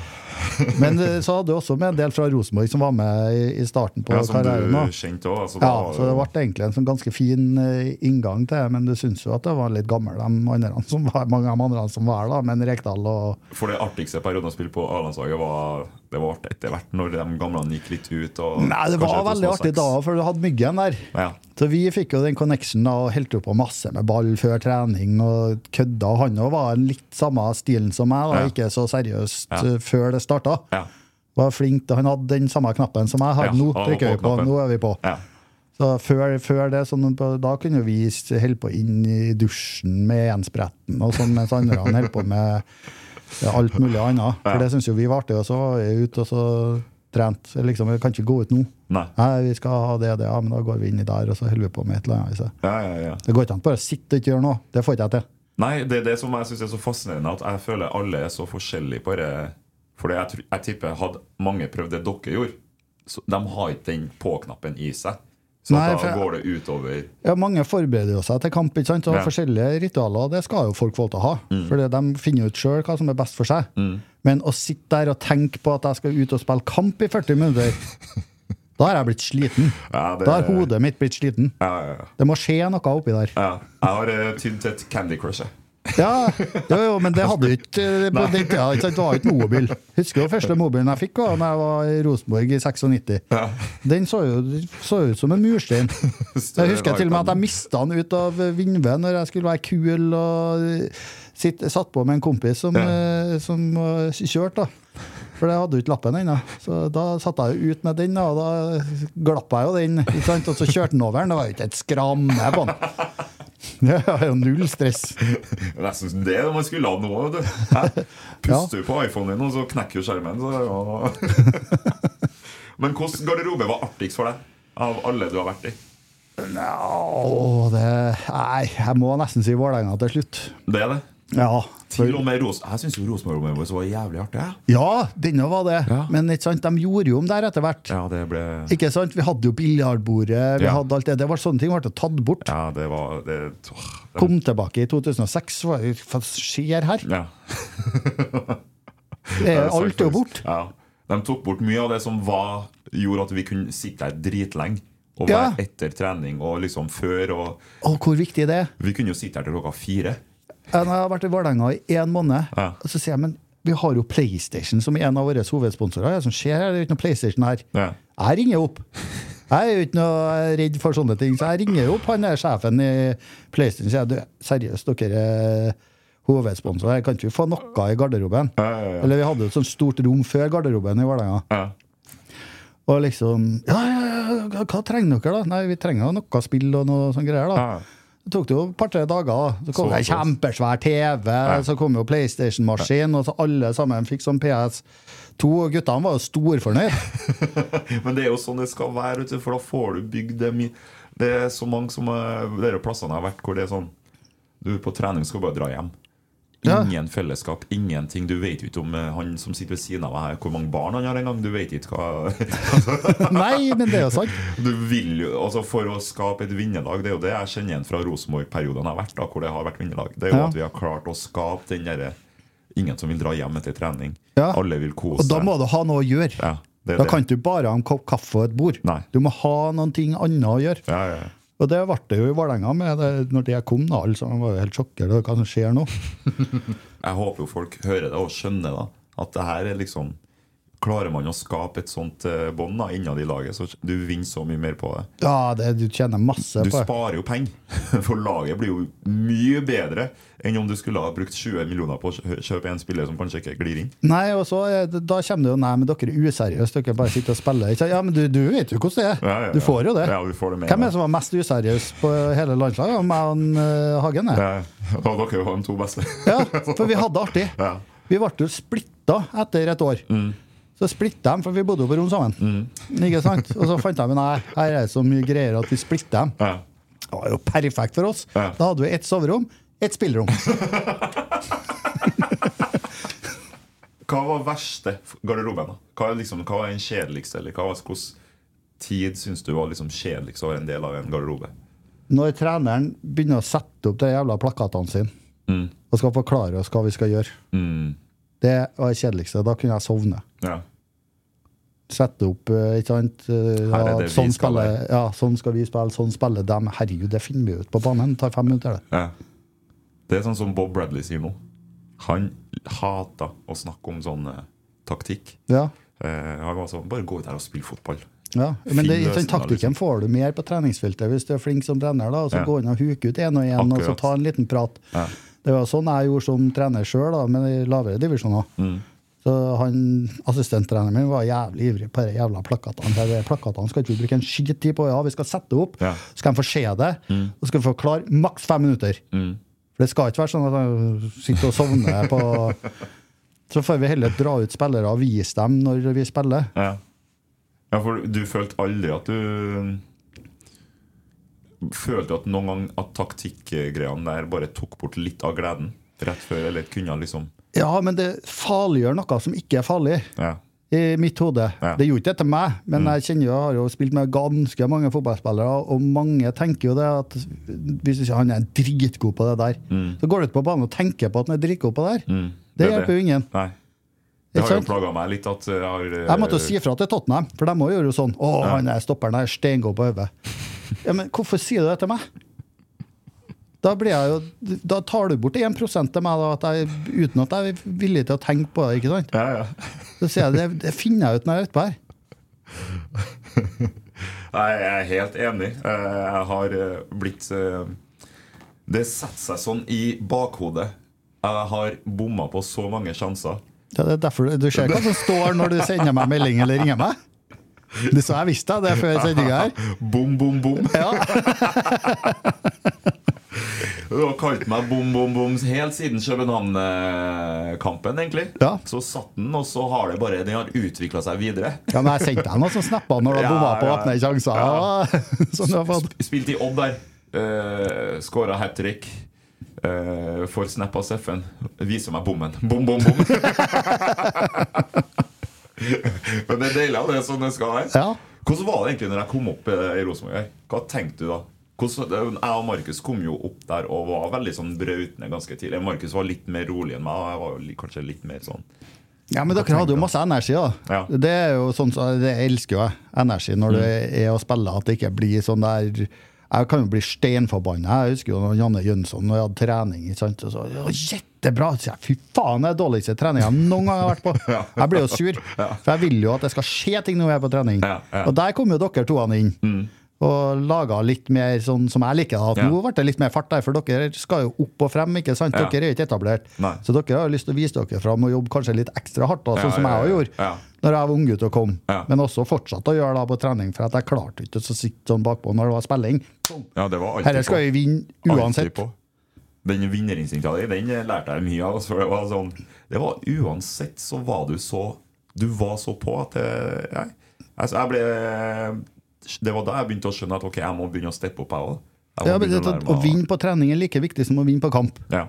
Men eh, så hadde du også med en del fra Rosenborg som var med i, starten på ja som karrieren. du kjente òg. Altså, Ja, så det ble egentlig en sånn ganske fin eh, inngang til det, men du syns jo at det var litt gammel, de andre som var, mange av de andre som var her, da, men Rekdal og For det artigste perioden å spille på A-landslaget var Det var artig etter hvert, når de gamle gikk litt ut. Og Nei, det var veldig artig da, for du hadde Myggen der. Ja. Så vi fikk jo den connectionen og holdt på masse med ball før trening og kødda. Han òg var litt samme stilen som meg, da, Ja. ikke så seriøst Ja. eh, før det starta. Var flink. Han hadde den samme knappen som jeg har nå. trykker vi på nå er vi på. Så før, før det, sånn, da kunne vi holde på inn i dusjen med enspretten, og sånn, mens andre holdt på med ja, alt mulig annet. For Ja. det syns jo vi var artig. Og så var vi ute, og så trent. Liksom, vi kan ikke gå ut nå. Nei. Nei, vi skal ha det og det, ja, men da går vi inn i der, og så holder vi på med et eller annet. Ja, ja, ja. Det går ikke an bare å sitte og ikke gjøre noe. Det får ikke jeg til. Nei, det er det som jeg syns er så fascinerende, at jeg føler alle er så forskjellige. Bare, for jeg, jeg tipper hadde mange prøvd det dere gjorde, så de har ikke den på-knappen i seg. Så Nei, da går det utover Ja, Mange forbereder jo seg til kamp, ikke sant? og Ja. forskjellige ritualer. Det skal jo folk få til å ha. For de finner ut sjøl hva som er best for seg. Men å sitte der og tenke på at jeg skal ut og spille kamp i 40 minutter, da har jeg blitt sliten. Ja, det- Da har hodet mitt blitt sliten. Ja. Det må skje noe oppi der. ja. Jeg har uh, tydd til et Candy Crush. Ja, jo, jo, men det hadde jo ikke eh, på den tida. Det var ikke mobil. Husker jo første mobilen jeg fikk da jeg var i Rosenborg i 96. Den så jo så ut som en murstein. Jeg husker til og med at jeg mista den ut av vinduet når jeg skulle være kul og sitt, satt på med en kompis som, ja. som eh, kjørte. da. For det hadde jo ikke lappen ennå. Så da satte jeg ut med den, og da glapp jeg jo den. Ikke sant? Og så kjørte den over den. Det var jo ikke et skramme på den. Det var jo null stress. Nesten det man skulle ha nå. vet du. Puster du på iPhonen din, og så knekker jo skjermen. Så, ja. Men hvilken garderobe var artigst for deg? Av alle du har vært i? Det Nei, jeg må nesten si Vålerenga til slutt. Det er det. Ja. Til og med Ros Jeg syns Rosenborg var jævlig artig. ja, denne var det. Ja. Men ikke sant, de gjorde jo om der etter hvert. Ja, det ble Ikke sant? Vi hadde jo biljardbordet, vi Ja. hadde alt det. Det var Sånne ting ble tatt bort. Ja, det var det, åh, det, Kom tilbake i 2006. Hva skjer her? ja. Det er, alt er jo faktisk. bort. Ja. De tok bort mye av det som var, gjorde at vi kunne sitte der dritlenge. Og være etter trening og liksom før. Og og hvor viktig det er. vi kunne jo sitte her til klokka fire. Jeg har vært i Vålerenga i én måned, Ja. og så sier jeg men vi har jo PlayStation som en av våre hovedsponsorer. Jeg som skjer her? Det er jo ikke noe PlayStation her. Ja. Jeg ringer opp. Jeg er jo ikke noe redd for sånne ting, så jeg ringer opp han der sjefen i PlayStation og sier du, seriøst, dere er hovedsponsor, kan ikke vi få noe i garderoben? Ja, ja, ja. Eller vi hadde et sånt stort rom før garderoben i Vålerenga. Ja. Og liksom Ja, ja, ja, hva, trenger dere, da? Nei, vi trenger noe spill og noe sånne greier, da. Ja. Det tok det jo et par-tre dager. Så kom det kjempesvær TV, så kom jo PlayStation-maskin, og så alle sammen fikk sånn PS2. Og guttene var jo storfornøyd. Men det er jo sånn det skal være, for da får du bygd det mye Det er så mange som eh, Dere plassene jeg har vært hvor det er sånn Du på trening skal bare dra hjem. Ingen fellesskap, ingenting. Du vet jo ikke om eh, han som sitter ved siden av deg, hvor mange barn han har engang. Du vet ikke hva Nei, men det er jo sant. Du vil jo, altså For å skape et vinnerlag, det er jo det jeg kjenner igjen fra Rosenborg-perioden jeg har vært da, hvor det har vært vinnerlag. Det er jo Ja. at vi har klart å skape den derre Ingen som vil dra hjem etter trening. Ja. Alle vil kose Og da må du ha noe å gjøre. Ja, det er Da det. kan du bare ha en kopp kaffe og et bord. Nei. Du må ha ting annet å gjøre. ja, ja, ja. Og det ble det jo i Vålerenga med det, når det kom. da, altså, sammen var jo helt sjokkert over hva som skjer nå. Jeg håper jo folk hører det og skjønner da at det her er liksom Klarer man å skape et sånt eh, bånd innad i laget, så du vinner så mye mer på det. Ja, det, du tjener masse Du på det. sparer jo penger, for laget blir jo mye bedre enn om du skulle ha brukt 20 millioner på å kjøpe en spiller som kanskje ikke glir inn. Nei, og så er Da kommer det jo Nei, men dere er useriøse. Dere bare sitter og spiller. Ikke? Ja, men du, du vet jo hvordan det er. Ja, ja, ja. Du får jo det. Ja, du får det med Hvem er det som var mest useriøs på hele landslaget? Meg og eh, Hagen. Ja, var dere jo de to beste. Ja, for vi hadde det artig. Ja. Vi ble jo splitta etter et år. Så splitta dem, for vi bodde jo på rom sammen. Ikke sant? Og så fant de nei, her er det så mye greier at vi splitter dem. Ja. Det var jo perfekt for oss. Ja. Da hadde vi ett soverom, ett spillerom. Hva var verste garderoben? da? Hva liksom, hva var den kjedeligste? Eller hva var, hvordan tid syns du var liksom kjedeligst å være en del av en garderobe? Når treneren begynner å sette opp de jævla plakatene sine Mm. og skal forklare oss hva vi skal gjøre, Mm. det var det kjedeligste. Da kunne jeg sovne. Ja. Sette opp, eh, ikke sant eh, ja, sånn, skal spiller, ja, sånn skal vi spille, sånn spiller dem. Herregud, det finner vi ut på banen. Det tar fem minutter, det. Ja. Det er sånn som Bob Bradley sier nå. Han hater å snakke om sånn eh, taktikk. Ja. Eh, han var sånn Bare gå ut her og spille fotball. Ja, men det, sånn, taktikken får du mer på treningsfeltet hvis du er flink som trener. da, og Så Ja. gå inn og huke ut én og én, og så ta en liten prat. Ja. Det var sånn jeg gjorde som trener sjøl, men i lavere divisjoner. Mm. Så han, Assistenttreneren min var jævlig ivrig på de jævla plakatene. De plakatene skal ikke vi bruke en skittid på. Ja, vi skal sette opp, Ja. så skal de få se det, og så skal vi få klare maks fem minutter. Mm. For det skal ikke være sånn at han sitter og sovner på Så får vi heller dra ut spillere og vise dem når vi spiller. Ja. Ja, for du følte aldri at du Følte du at noen gang at taktikkgreiene der bare tok bort litt av gleden? Rett før, eller kunne liksom Ja, men det farliggjør noe som ikke er farlig. Ja. I mitt hode. Ja. Det gjorde ikke det til meg, men jeg kjenner jo, jeg har jo spilt med ganske mange fotballspillere, og mange tenker jo det at hvis ikke han er dritgod på det der, så går du ut på banen og tenker på at han er dritgod på det der. Mm. Det er hjelper jo ingen. Nei. Det har jo plaga meg litt at jeg har eh, Jeg måtte jo si fra til Tottenham, for de må gjøre jo sånn. 'Å, han er stopperen der, steingod på hodet'. Ja, men hvorfor sier du det til meg? Da, blir jeg jo, da tar du bort 1 til meg, da, at jeg, uten at jeg er villig til å tenke på det. ikke sant? Ja, ja. Så sier jeg det, det finner jeg ut når jeg er utpå her. Nei, jeg er helt enig. Eh, Jeg har eh, blitt eh, Det setter seg sånn i bakhodet. Jeg har bomma på så mange sjanser. Ja, det er derfor Du ser hva som står når du sender meg melding eller ringer meg? Det så jeg visste det er før sendinga her. Bom, bom, bom. Ja. Du har kalt meg bom, bom, bom helt siden København-kampen, egentlig. Ja. Så satt den, og så har det bare Den har utvikla seg videre. ja, men jeg sendte deg noen som snappa når du Ja, bomma på åpne sjanser. Ja. Sånn du har fått. Spilt i Odd der. Uh, Skåra hat trick. Uh, får snap av Seffen. Viser meg bommen. Bom, bom, bom. Men det er deilig, at det er sånn det skal være. Ja. Hvordan var det egentlig når jeg kom opp eh, i Rosenborg? Hva tenkte du da? Hvordan, jeg og Markus kom jo opp der og var veldig sånn brautende ganske tidlig. Markus var litt mer rolig enn meg, og jeg var jo kanskje litt mer sånn Ja, men dere hadde jo masse energi, da. Ja. Det er jo sånn, så- det elsker jo jeg. Energi når du er og spiller, at det ikke blir sånn der Jeg kan jo bli steinforbanna. Jeg husker jo når Janne Jønsson når jeg hadde trening. ikke sant? Og så, Jettebra! Så jeg, Fy faen, det er dårligste treninga jeg noen gang har vært på. Jeg blir jo sur, for jeg vil jo at det skal skje ting når jeg er på trening. Og der kommer jo dere toene inn. Og laga litt mer sånn som jeg liker. At Ja. Nå ble det litt mer fart der, for dere skal jo opp og frem. ikke sant? Ja. Dere er jo ikke etablert. Nei. Så dere har jo lyst til å vise dere fram og jobbe kanskje litt ekstra hardt, da, sånn Ja, som jeg har òg gjorde Ja. når jeg var unggutt og kom. Men også fortsatt å gjøre det på trening, for at jeg klarte ikke å sitte sånn bakpå når det var spilling. Ja, det var alltid Herre skal vi vinne uansett. Den vinnerinstinkta di, den lærte jeg mye av. for det var sånn Det var uansett så var du så Du var så på at det, jeg, altså jeg ble Det var da jeg begynte å skjønne at ok, jeg må begynne å steppe opp, jeg òg. Ja, det, å vinne på trening er like viktig som å vinne på kamp. ja,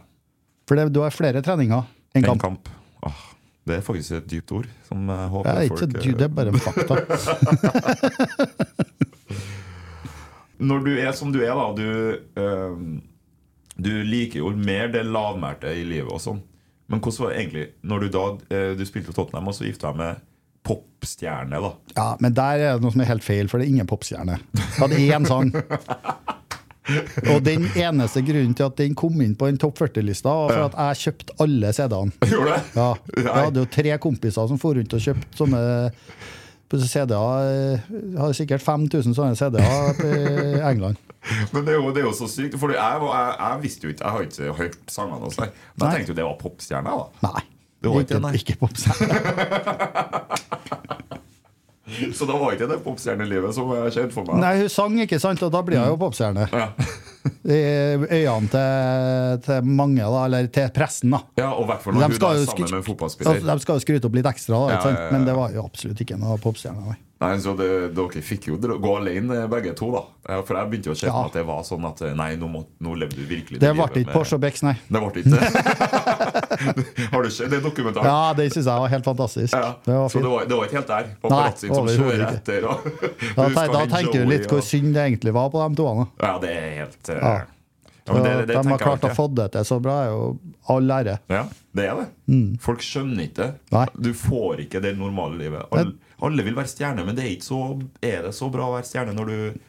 For det, du har flere treninger enn en kamp. kamp. Åh, det er faktisk et dypt ord som jeg håper er ikke folk så det er bare fakta. Når du er som du er, da Du, øh, du liker jo mer det lavmælte i livet og sånn. Men hvordan var det egentlig når du da øh, Du spilte Tottenham, og så gifta deg med popstjerne, da? Ja, men der er det noe som er helt feil, for det er ingen popstjerne. Jeg hadde én sang. Og den eneste grunnen til at den kom inn på den topp 40-lista, var for at jeg kjøpte alle CD-ene. Ja, jeg hadde jo tre kompiser som for rundt og kjøpte sånne CD-er. Hadde sikkert 5000 sånne CD-er i England. Men det er, jo, det er jo så sykt. For jeg, jeg, jeg visste jo ikke Jeg har ikke hørt sangene og sånn. Men jeg tenkte jo det var popstjerner, da. Nei. Det var ikke ikke popstjerne. Så da var ikke det popstjernelivet som jeg kjente for meg. Nei, hun sang, ikke sant, og da blir hun jo popstjerne. Ja. I øynene til, til mange, da, eller til pressen, da. ja, og i hvert fall når hun er sammen med en fotballspiller. De skal jo skryte opp litt ekstra, da, ikke sant? ja, ja, ja. men det var jo absolutt ikke noe popstjerne. nei. Nei, så det, Dere fikk jo gå alene begge to, da. For jeg begynte jo å kjenne Ja. at det var sånn at nei, nå, må, nå levde du virkelig Det ble ikke Porsche og Becks, nei. Det ble ikke. Har du sett det dokumentaren? Ja, det syns jeg var helt fantastisk. Ja. Det var så det var, det var ikke helt der? Nei, som kjører ikke. etter og Da, da tenker du litt hvor synd det egentlig var på de to. Ja, det er helt uh, Ja. Ja, det, det, det de har klart å få det til så bra, er jo all ære. Ja, det er det. Folk skjønner ikke det. Du får ikke det normale livet. Alle, alle vil være stjerne, men det er ikke så Er det så bra å være stjerne når du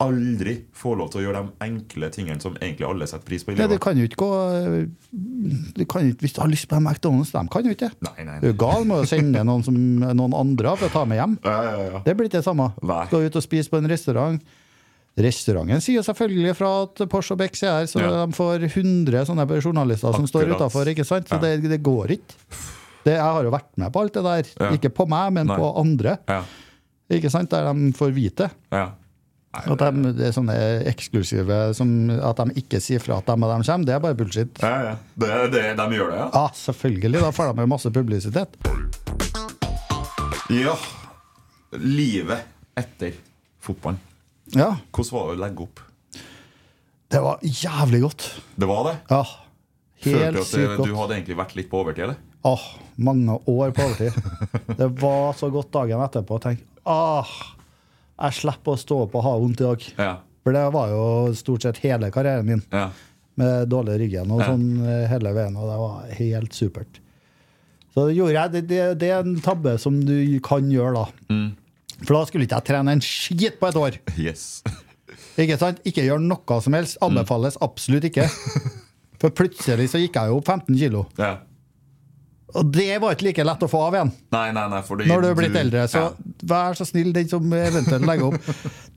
aldri får lov til å gjøre de enkle tingene som egentlig alle setter pris på i Nei, du kan jo ikke gå du kan ikke, Hvis du har lyst på McDonald's, de kan jo ikke det. Nei, nei, Du er nei. gal med å sende noen, som, noen andre for å ta med hjem. Ja, ja, ja. Det blir ikke det samme. Nei. Skal ut og spise på en restaurant. Restauranten sier selvfølgelig fra at Porsche og Becks er her, så Ja. de får 100 sånne journalister som står utafor. Så Ja. det, det går ikke. Det, jeg har jo vært med på alt det der. Ja. Ikke på meg, men Nei. på andre. ja. Ikke sant? Der de får vite. ja. At de, det er sånne eksklusive som At de ikke sier fra at de og de kommer, det er bare bullshit. ja, ja. Det, det, de gjør det, ja. Ja, selvfølgelig. Da får de jo masse publisitet. Ja. livet etter fotballen. Ja, Hvordan var det å legge opp? det var jævlig godt. Det var det? Ja, helt sykt godt. du hadde egentlig vært litt på overtid, eller? Åh, mange år på overtid. Det var så godt dagen etterpå Tenk, ah, jeg slipper å stå opp og ha vondt i dag. Ja. For det var jo stort sett hele karrieren min ja. med dårlig ryggen og sånn eh, hele veien, og det var helt supert. Så det gjorde jeg. Det, det, det er en tabbe som du kan gjøre da. Mm. For da skulle ikke jeg trene en skit på et år. Yes. Ikke sant? Ikke gjør noe som helst. Anbefales absolutt ikke. For plutselig så gikk jeg jo opp 15 kilo. Ja. Og det var ikke like lett å få av igjen. Nei, nei, nei, Når du er blitt eldre, så ja. vær så snill, den som eventuelt legger opp.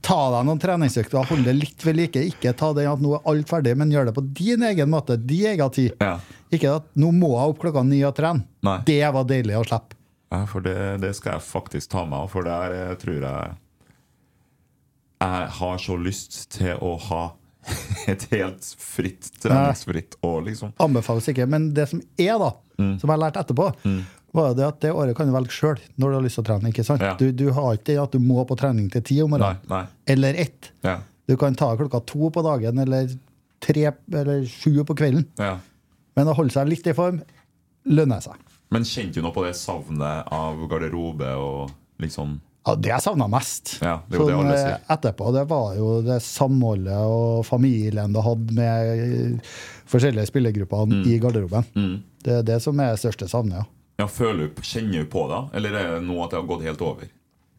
Ta deg noen treningsøkter, hold det litt ved like. Ikke ta den at nå er alt ferdig, men gjør det på din egen måte, din egen tid. Ja. Ikke at nå må jeg opp klokka ni og trene. Nei. Det var deilig å slippe. Ja, for det, det skal jeg faktisk ta med av, for der eh, tror jeg Jeg har så lyst til å ha et helt fritt, treningsfritt år, liksom. Anbefales ikke. Men det som er, da, Mm. som jeg har lært etterpå, var det at det året kan du velge sjøl når du har lyst til å trene. ikke sant? Ja. Du, du har ikke det at du må på trening til ti om Nei, nei. Eller ett. Ja. Du kan ta klokka to på dagen eller tre eller sju på kvelden. ja. Men å holde seg litt i form lønner seg. Men kjente du noe på det savnet av garderobe og liksom Ja, det jeg savna mest Ja, det jo det sånn, alle eh, etterpå, det var jo det samholdet og familien du hadde med eh, forskjellige spillergrupper i garderoben. Mm. Det er det som er største savnet, ja. Ja, føler du, Kjenner du på det, eller er det nå at det har gått helt over?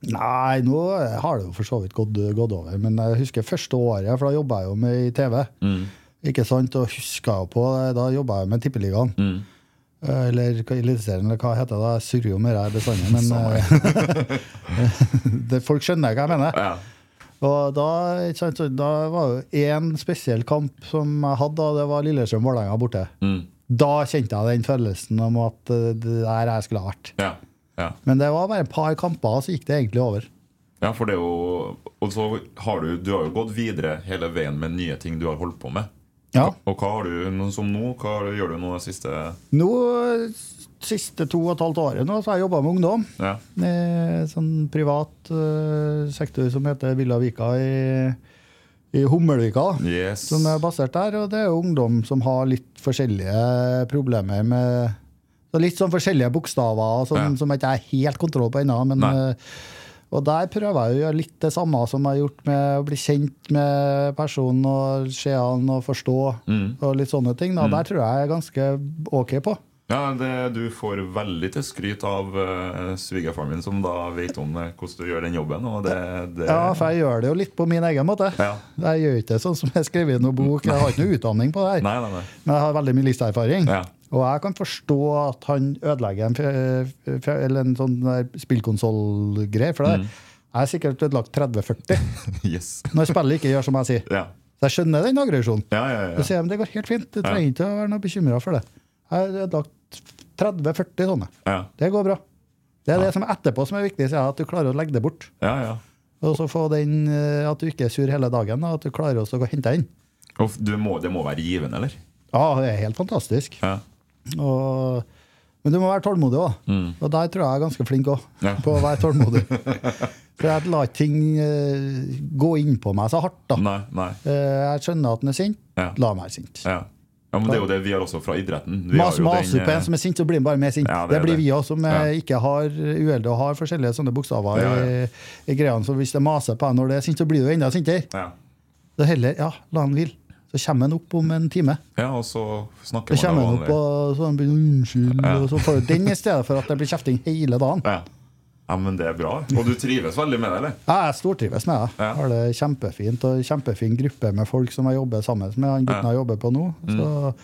Nei, nå har det jo for så vidt gått, gått over. Men jeg husker første året, for da jobba jeg jo med i TV. Mm. Ikke sant? Og huska jo på Da jobba jeg med Tippeligaen. Mm. Eh, Eller illustrerende, eller hva heter det? Jeg surrer jo med det bestandig. Men eh, det, folk skjønner hva jeg mener. Ja. Og da, sant, da var det én spesiell kamp som jeg hadde, og det var Lillestrøm-Vålerenga borte. Mm. Da kjente jeg den følelsen om at eh, det der jeg skulle ha vært. Ja. ja. Men det var bare et par kamper, så gikk det egentlig over. Ja, for det er jo Og så har du Du har jo gått videre hele veien med nye ting du har holdt på med. Ja. Og hva har du som nå? Hva har du- gjør du nå det siste Nå, siste to og et halvt året nå, så har jeg jobba med ungdom. Ja. I sånn privat uh, sektor som heter Villa Vika i, i Hummelvika. Yes. Som er basert der. Og det er jo ungdom som har litt forskjellige problemer med så Litt sånn forskjellige bokstaver sånn, Ja. som jeg ikke har helt kontroll på ennå. Men, Nei. Og der prøver jeg å gjøre litt det samme som jeg har gjort med å bli kjent med personen og se han og forstå. Mm. Og litt sånne ting. Da. Der tror jeg jeg er ganske OK på. Ja, det, Du får veldig til skryt av uh, svigerfaren min, som da vet om uh, hvordan du gjør den jobben. Og det, det Ja, for jeg gjør det jo litt på min egen måte. Ja. Jeg gjør ikke det sånn som jeg skrev i noen bok. Jeg har ikke noe utdanning på det her. Nei, nei, nei. Men jeg har veldig mye livserfaring. Ja. Og jeg kan forstå at han ødelegger en, en sånn spillkonsollgreie. For det Mm. jeg har sikkert ødelagt 30-40 Yes. når spillet ikke gjør som jeg sier. Ja. Så jeg skjønner den aggresjonen. Ja, ja, Så ja. sier jeg, det går helt fint. Du trenger ikke å være noe bekymra for det. Jeg har ødelagt 30-40 sånne. ja. Det går bra. Det er det som er etterpå som er viktig, er at du klarer å legge det bort. ja, ja. Og så få den, eh, at du ikke er sur hele dagen, og at du klarer å gå og hente den. Må, det må være givende, eller? Ja, det er helt fantastisk. Ja. Og, men du må være tålmodig òg. Og der tror jeg jeg er ganske flink òg, Mm. Ja. på å være tålmodig. For jeg lar ikke ting uh, gå inn på meg så hardt. da. Nei, nei. Uh, jeg skjønner at den er sint. Ja. La meg være sint. Ja. ja, men det er jo det vi har også fra idretten. Vi Mas, maser på eh, en som er sint, så blir han bare mer sint. Ja, det, det blir det. vi òg, som ja. ikke har uheldig og har forskjellige sånne bokstaver Ja, I, i greiene. Så hvis det maser på en når det er sint, så blir du enda sintere. ja. Så heller, ja, la han hvile. Så kommer han opp om en time. ja, og så snakker Så man kommer da han opp og så han begynner unnskyld, Ja. og så får du den i stedet for at det blir kjefting hele dagen. Ja. ja, men det er bra. Og du trives veldig med det, eller? Ja, jeg stortrives med det. Ja. Har det kjempefint og kjempefin gruppe med folk som jeg jobber sammen med. Han gutten jeg jobber på nå. Så,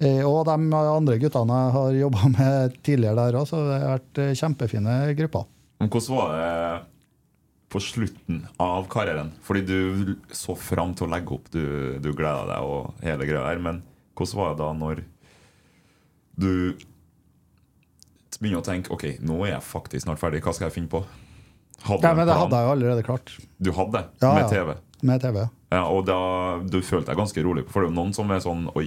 eh, og de andre guttene jeg har jobba med tidligere der òg, så det har vært eh, kjempefine grupper. Men hvordan var det på slutten av karrieren? Fordi du så fram til å legge opp, du, du gleda deg og hele greia der. Men hvordan var det da når du begynner å tenke Ok, nå er jeg faktisk snart ferdig. Hva skal jeg finne på? Hadde Ja, men det hadde jeg jo allerede klart. Du hadde det? Ja, med ja. TV? Med TV. Ja, og da, du følte deg ganske rolig? For det er jo noen som er sånn Oi,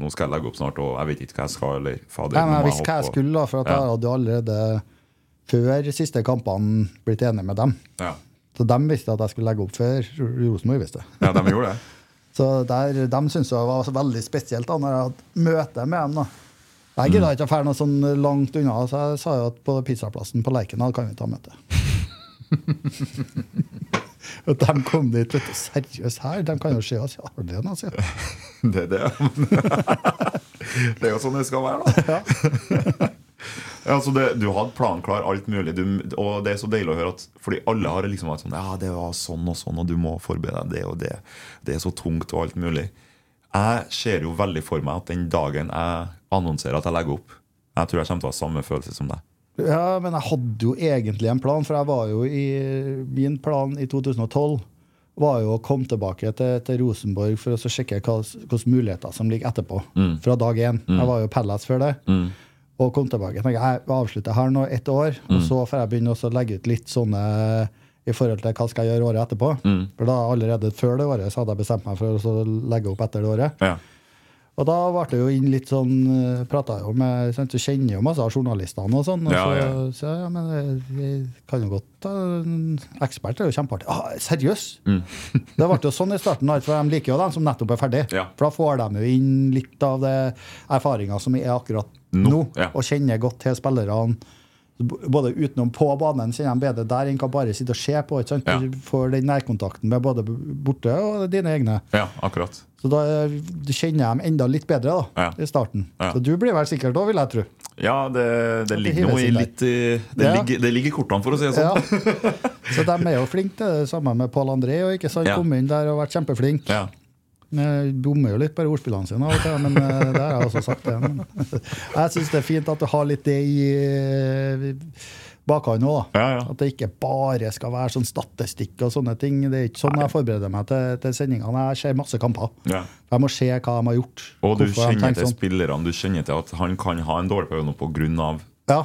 nå skal jeg legge opp snart, og jeg vet ikke hva jeg skal, eller fader Nei, men jeg visste hva jeg skulle, da, for at Ja. jeg hadde jo allerede før siste kampene blitt enig med dem. Ja. Så de visste at jeg skulle legge opp før Rosenborg visste. ja, de gjorde det. Så der, de syntes det var veldig spesielt da når jeg hadde møte med dem. da. Jeg gidda ikke å dra noe sånn langt unna, så jeg sa jo at på pizzaplassen på Lerkendal kan vi ta møte. Og de kom dit, vet du. Seriøst her? De kan jo se oss. Ja, det er noe, sier. Det er det. det er jo sånn det skal være, da. Ja, altså det, du hadde planen klar, alt mulig. Du, og det er så deilig å høre at Fordi alle har liksom vært sånn Ja, det var sånn og sånn, og du må forberede deg det og det. Det er så tungt og alt mulig. Jeg ser jo veldig for meg at den dagen jeg annonserer at jeg legger opp Jeg tror jeg kommer til å ha samme følelse som deg. Ja, men jeg hadde jo egentlig en plan, for jeg var jo i Min plan i 2012 var jo å komme tilbake til, til Rosenborg for å sjekke hvilke muligheter som ligger etterpå. Fra dag én. Jeg var jo Palace før det. Og kom tilbake. Jeg jeg avslutter her nå ett år, og så får jeg begynne å legge ut litt sånne i forhold til hva skal jeg gjøre året etterpå. For da allerede før det året så hadde jeg bestemt meg for å legge opp etter det året. Ja. Og da ble det jo inn litt sånn Prata jo med sant, Du kjenner jo masse av journalistene og sånn. Og Ja, så, ja. så ja, men eh, vi kan jo godt ta en Ekspert er jo kjempeartig. Ah, seriøst? det ble jo sånn i starten, for de liker jo dem som nettopp er ferdig. Mm. Ja. For da får de jo inn litt av det erfaringa som er akkurat Nå, no, ja. og kjenner godt til spillerne. Både utenom på banen kjenner de bedre der enn hva bare sitte og se på. ikke sant? Ja. Du får den nærkontakten med både borte og dine egne. ja, akkurat. Så da eh, du kjenner dem enda litt bedre da, Ja. i starten. Så du blir vel sikkert òg, vil jeg tro. Ja, det, det det ligger noe i litt i- det, Ja. ligger, det ligger kortene, for å si det sånn. Så de er jo flinke til det samme med Pål André. Og ikke sant. Kom inn der og vært kjempeflink. Ja. Eh, Bommer jo litt på ordspillene sine av og til, men eh, det har jeg også sagt. Det. Men, jeg syns det er fint at du har litt det i eh, bakhånd òg. Ja, ja. At det ikke bare skal være sånn statistikk og sånne ting. Det er ikke sånn jeg forbereder meg til, til sendingene. Jeg ser masse kamper. Ja. Jeg må se hva de har gjort. Og du kjenner til sånn. spillerne. Du kjenner til at han kan ha en dårlig periode av Ja.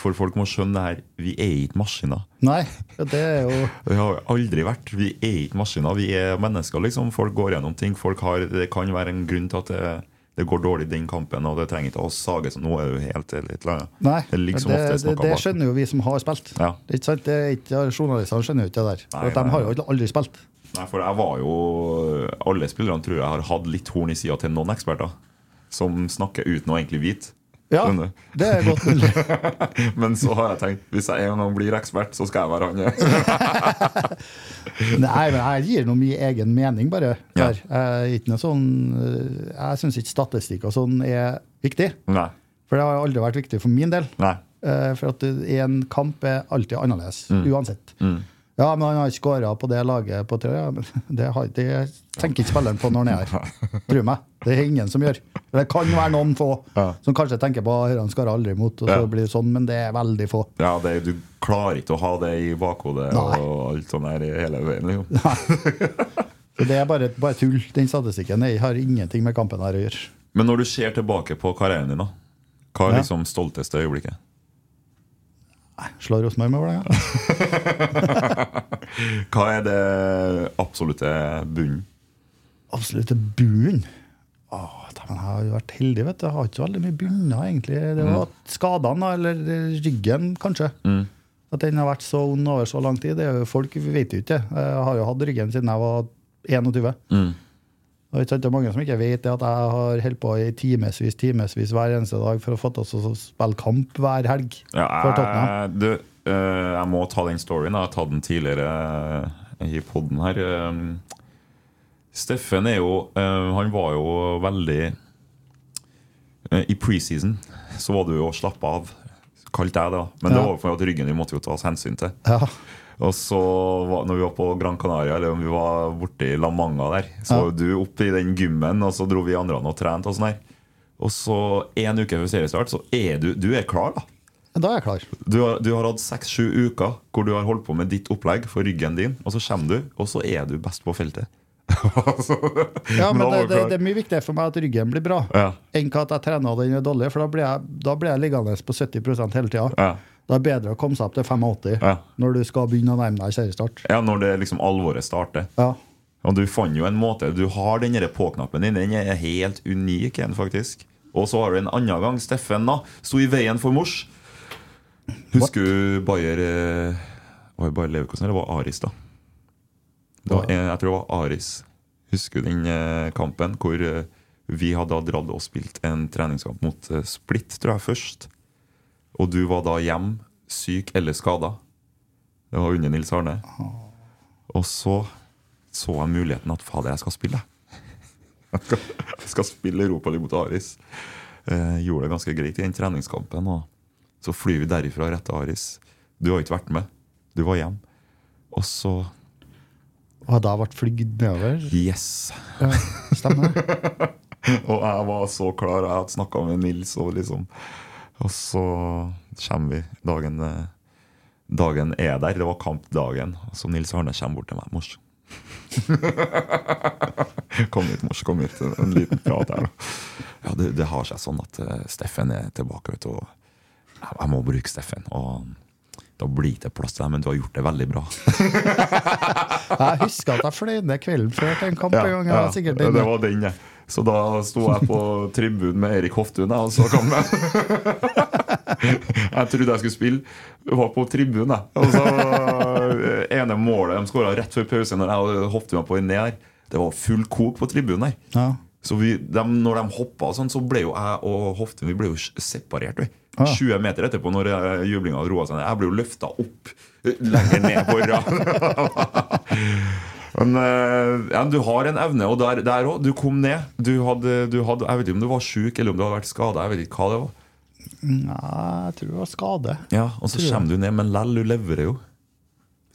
For folk må skjønne det her. Vi er ikke maskiner. Nei, det er jo Vi har aldri vært. Vi er ikke maskiner. Vi er mennesker, liksom. Folk går gjennom ting. Folk har, det kan være en grunn til at det, det går dårlig i den kampen, og det trenger ikke å sage sånn. Nå er det jo helt litt eller. Nei, Det liksom det, det, det skjønner jo vi som har spilt. Ja. Det er ikke sant? Journalistene skjønner jo ikke det der. Nei, For at de har jo aldri spilt. Nei, for jeg var jo Alle spillerne tror jeg har hatt litt horn i sida til noen eksperter. Som snakker uten å egentlig vite. Ja, det er godt mulig. Men så har jeg tenkt hvis jeg en gang blir ekspert, så skal jeg være han. Nei, men jeg gir noe min egen mening, bare. Ja. Jeg, sånn, jeg syns ikke statistikk og sånn er viktig. Nei. For det har aldri vært viktig for min del. Nei. Eh, For at en kamp er alltid annerledes, uansett. Mm. Ja, men han har skåra på det laget på tre. Ja, men det, har, det tenker ikke spilleren på når han er her. Tro meg. Det er ingen som gjør. Det kan være noen få Ja. som kanskje tenker på at han skårer aldri mot, og så blir det sånn, men det er veldig få. Ja, det, Du klarer ikke å ha det i bakhodet Nei. og alt sånt der hele veien. Liksom. Det er bare, bare tull. Den statistikken jeg har ingenting med kampen her å gjøre. Men når du ser tilbake på karrieren din, da hva er liksom stolteste øyeblikket? Nei, Slår Rosenborg med Vålerenga? Hva er det absolutte bunnen? Absolutte bunnen. Åh, dæven, jeg har jo vært heldig, vet du. Jeg har ikke så veldig mye bunner, egentlig. Det var skadene, eller ryggen, kanskje. Mm. At den har vært så ond over så lang tid. Det er jo, folk vet jo ikke det. Jeg har jo hatt ryggen siden jeg var 21. Mm. Det er mange som ikke vet at jeg har holdt på i timevis timevis hver eneste dag for å få til å spille kamp hver helg. Ja, jeg, du, eh, jeg må ta den storyen. Jeg har tatt den tidligere eh, i poden her. Eh, Steffen er jo eh, Han var jo veldig eh, I preseason så var du jo slappa av. Kalte jeg det. Men det var for at ryggen din måtte jo tas hensyn til. Ja. Og så når vi var på Gran Canaria, eller om vi var borte i La Manga der, så var du oppe i den gymmen, og så dro vi andre og trente og sånn her. Og så en uke før seriestart, så er du, du er klar, da. Da er jeg klar. Du har, du har hatt seks-sju uker hvor du har holdt på med ditt opplegg for ryggen din, og så kommer du, og så er du best på feltet. Ja, men det, det, det er mye viktigere for meg at ryggen blir bra, Ja. enn at jeg trener og den er dårlig. For da blir jeg, da blir jeg liggende på 70 hele tida. Ja. Da er det bedre å komme seg opp til 85 Ja. når du skal begynne å nærme deg seriestart. ja, når det liksom alvoret starter. Ja. Og du fant jo en måte Du har den på-knappen din. Den er helt unik, en, faktisk. Og så har du en annen gang Steffen da sto i veien for mors. Husker du Bayer eh, Var det Bayer Leverkosen eller var det Aris, da? Det var, jeg tror det var Aris. Husker du den eh, kampen hvor eh, vi hadde dratt og spilt en treningskamp mot eh, Split, tror jeg, først. Og du var da hjem, syk eller skada. Det var under Nils Arne. Og så så jeg muligheten at fader, jeg skal spille. Jeg skal, jeg skal spille Europaligaen mot Aris. Eh, gjorde det ganske greit i den treningskampen. Og så flyr vi derifra rett til Aris. Du har ikke vært med. Du var hjemme. Og så Hadde jeg vært flygd nedover? Yes! Ja, stemmer. Og jeg var så klar. Jeg hadde snakka med Nils, og liksom Og så kommer vi. Dagen, dagen er der. Det var kampdagen. Så Nils Arne kommer bort til meg. Mors. kom hit, mors. Kom hit. En liten prat her. Ja, det, det har seg sånn at eh, Steffen er tilbake, vet. Og jeg, jeg må bruke Steffen. Og da blir det plass til deg, men du har gjort det veldig bra. Jeg husker at jeg fløy ned kvelden før til en kamp en gang. Jeg sikkert det var den, ja. Så da sto jeg på tribunen med Erik Hoftun, jeg, og så kom jeg. jeg trodde jeg skulle spille. Var på tribunen, jeg. Og så ene målet de skåra rett før pause, når jeg og meg på ned her, det var full kok på tribunen her. Ja. Så vi, de, når de hoppa, sånn, så ble jo jeg og Hoftun vi ble jo separert. Vi. Ah. 20 meter etterpå, når eh, jublinga roa seg ned. Jeg ble jo løfta opp eh, lenger ned på rad. Men eh, ja, du har en evne, og der, der òg. Du kom ned. Du hadde, du hadde, jeg vet ikke om du var sjuk eller om du hadde vært skada. Jeg vet ikke hva det var. Nei, jeg tror det var skade. Ja, Og så kommer du ned, men lell, du leverer jo.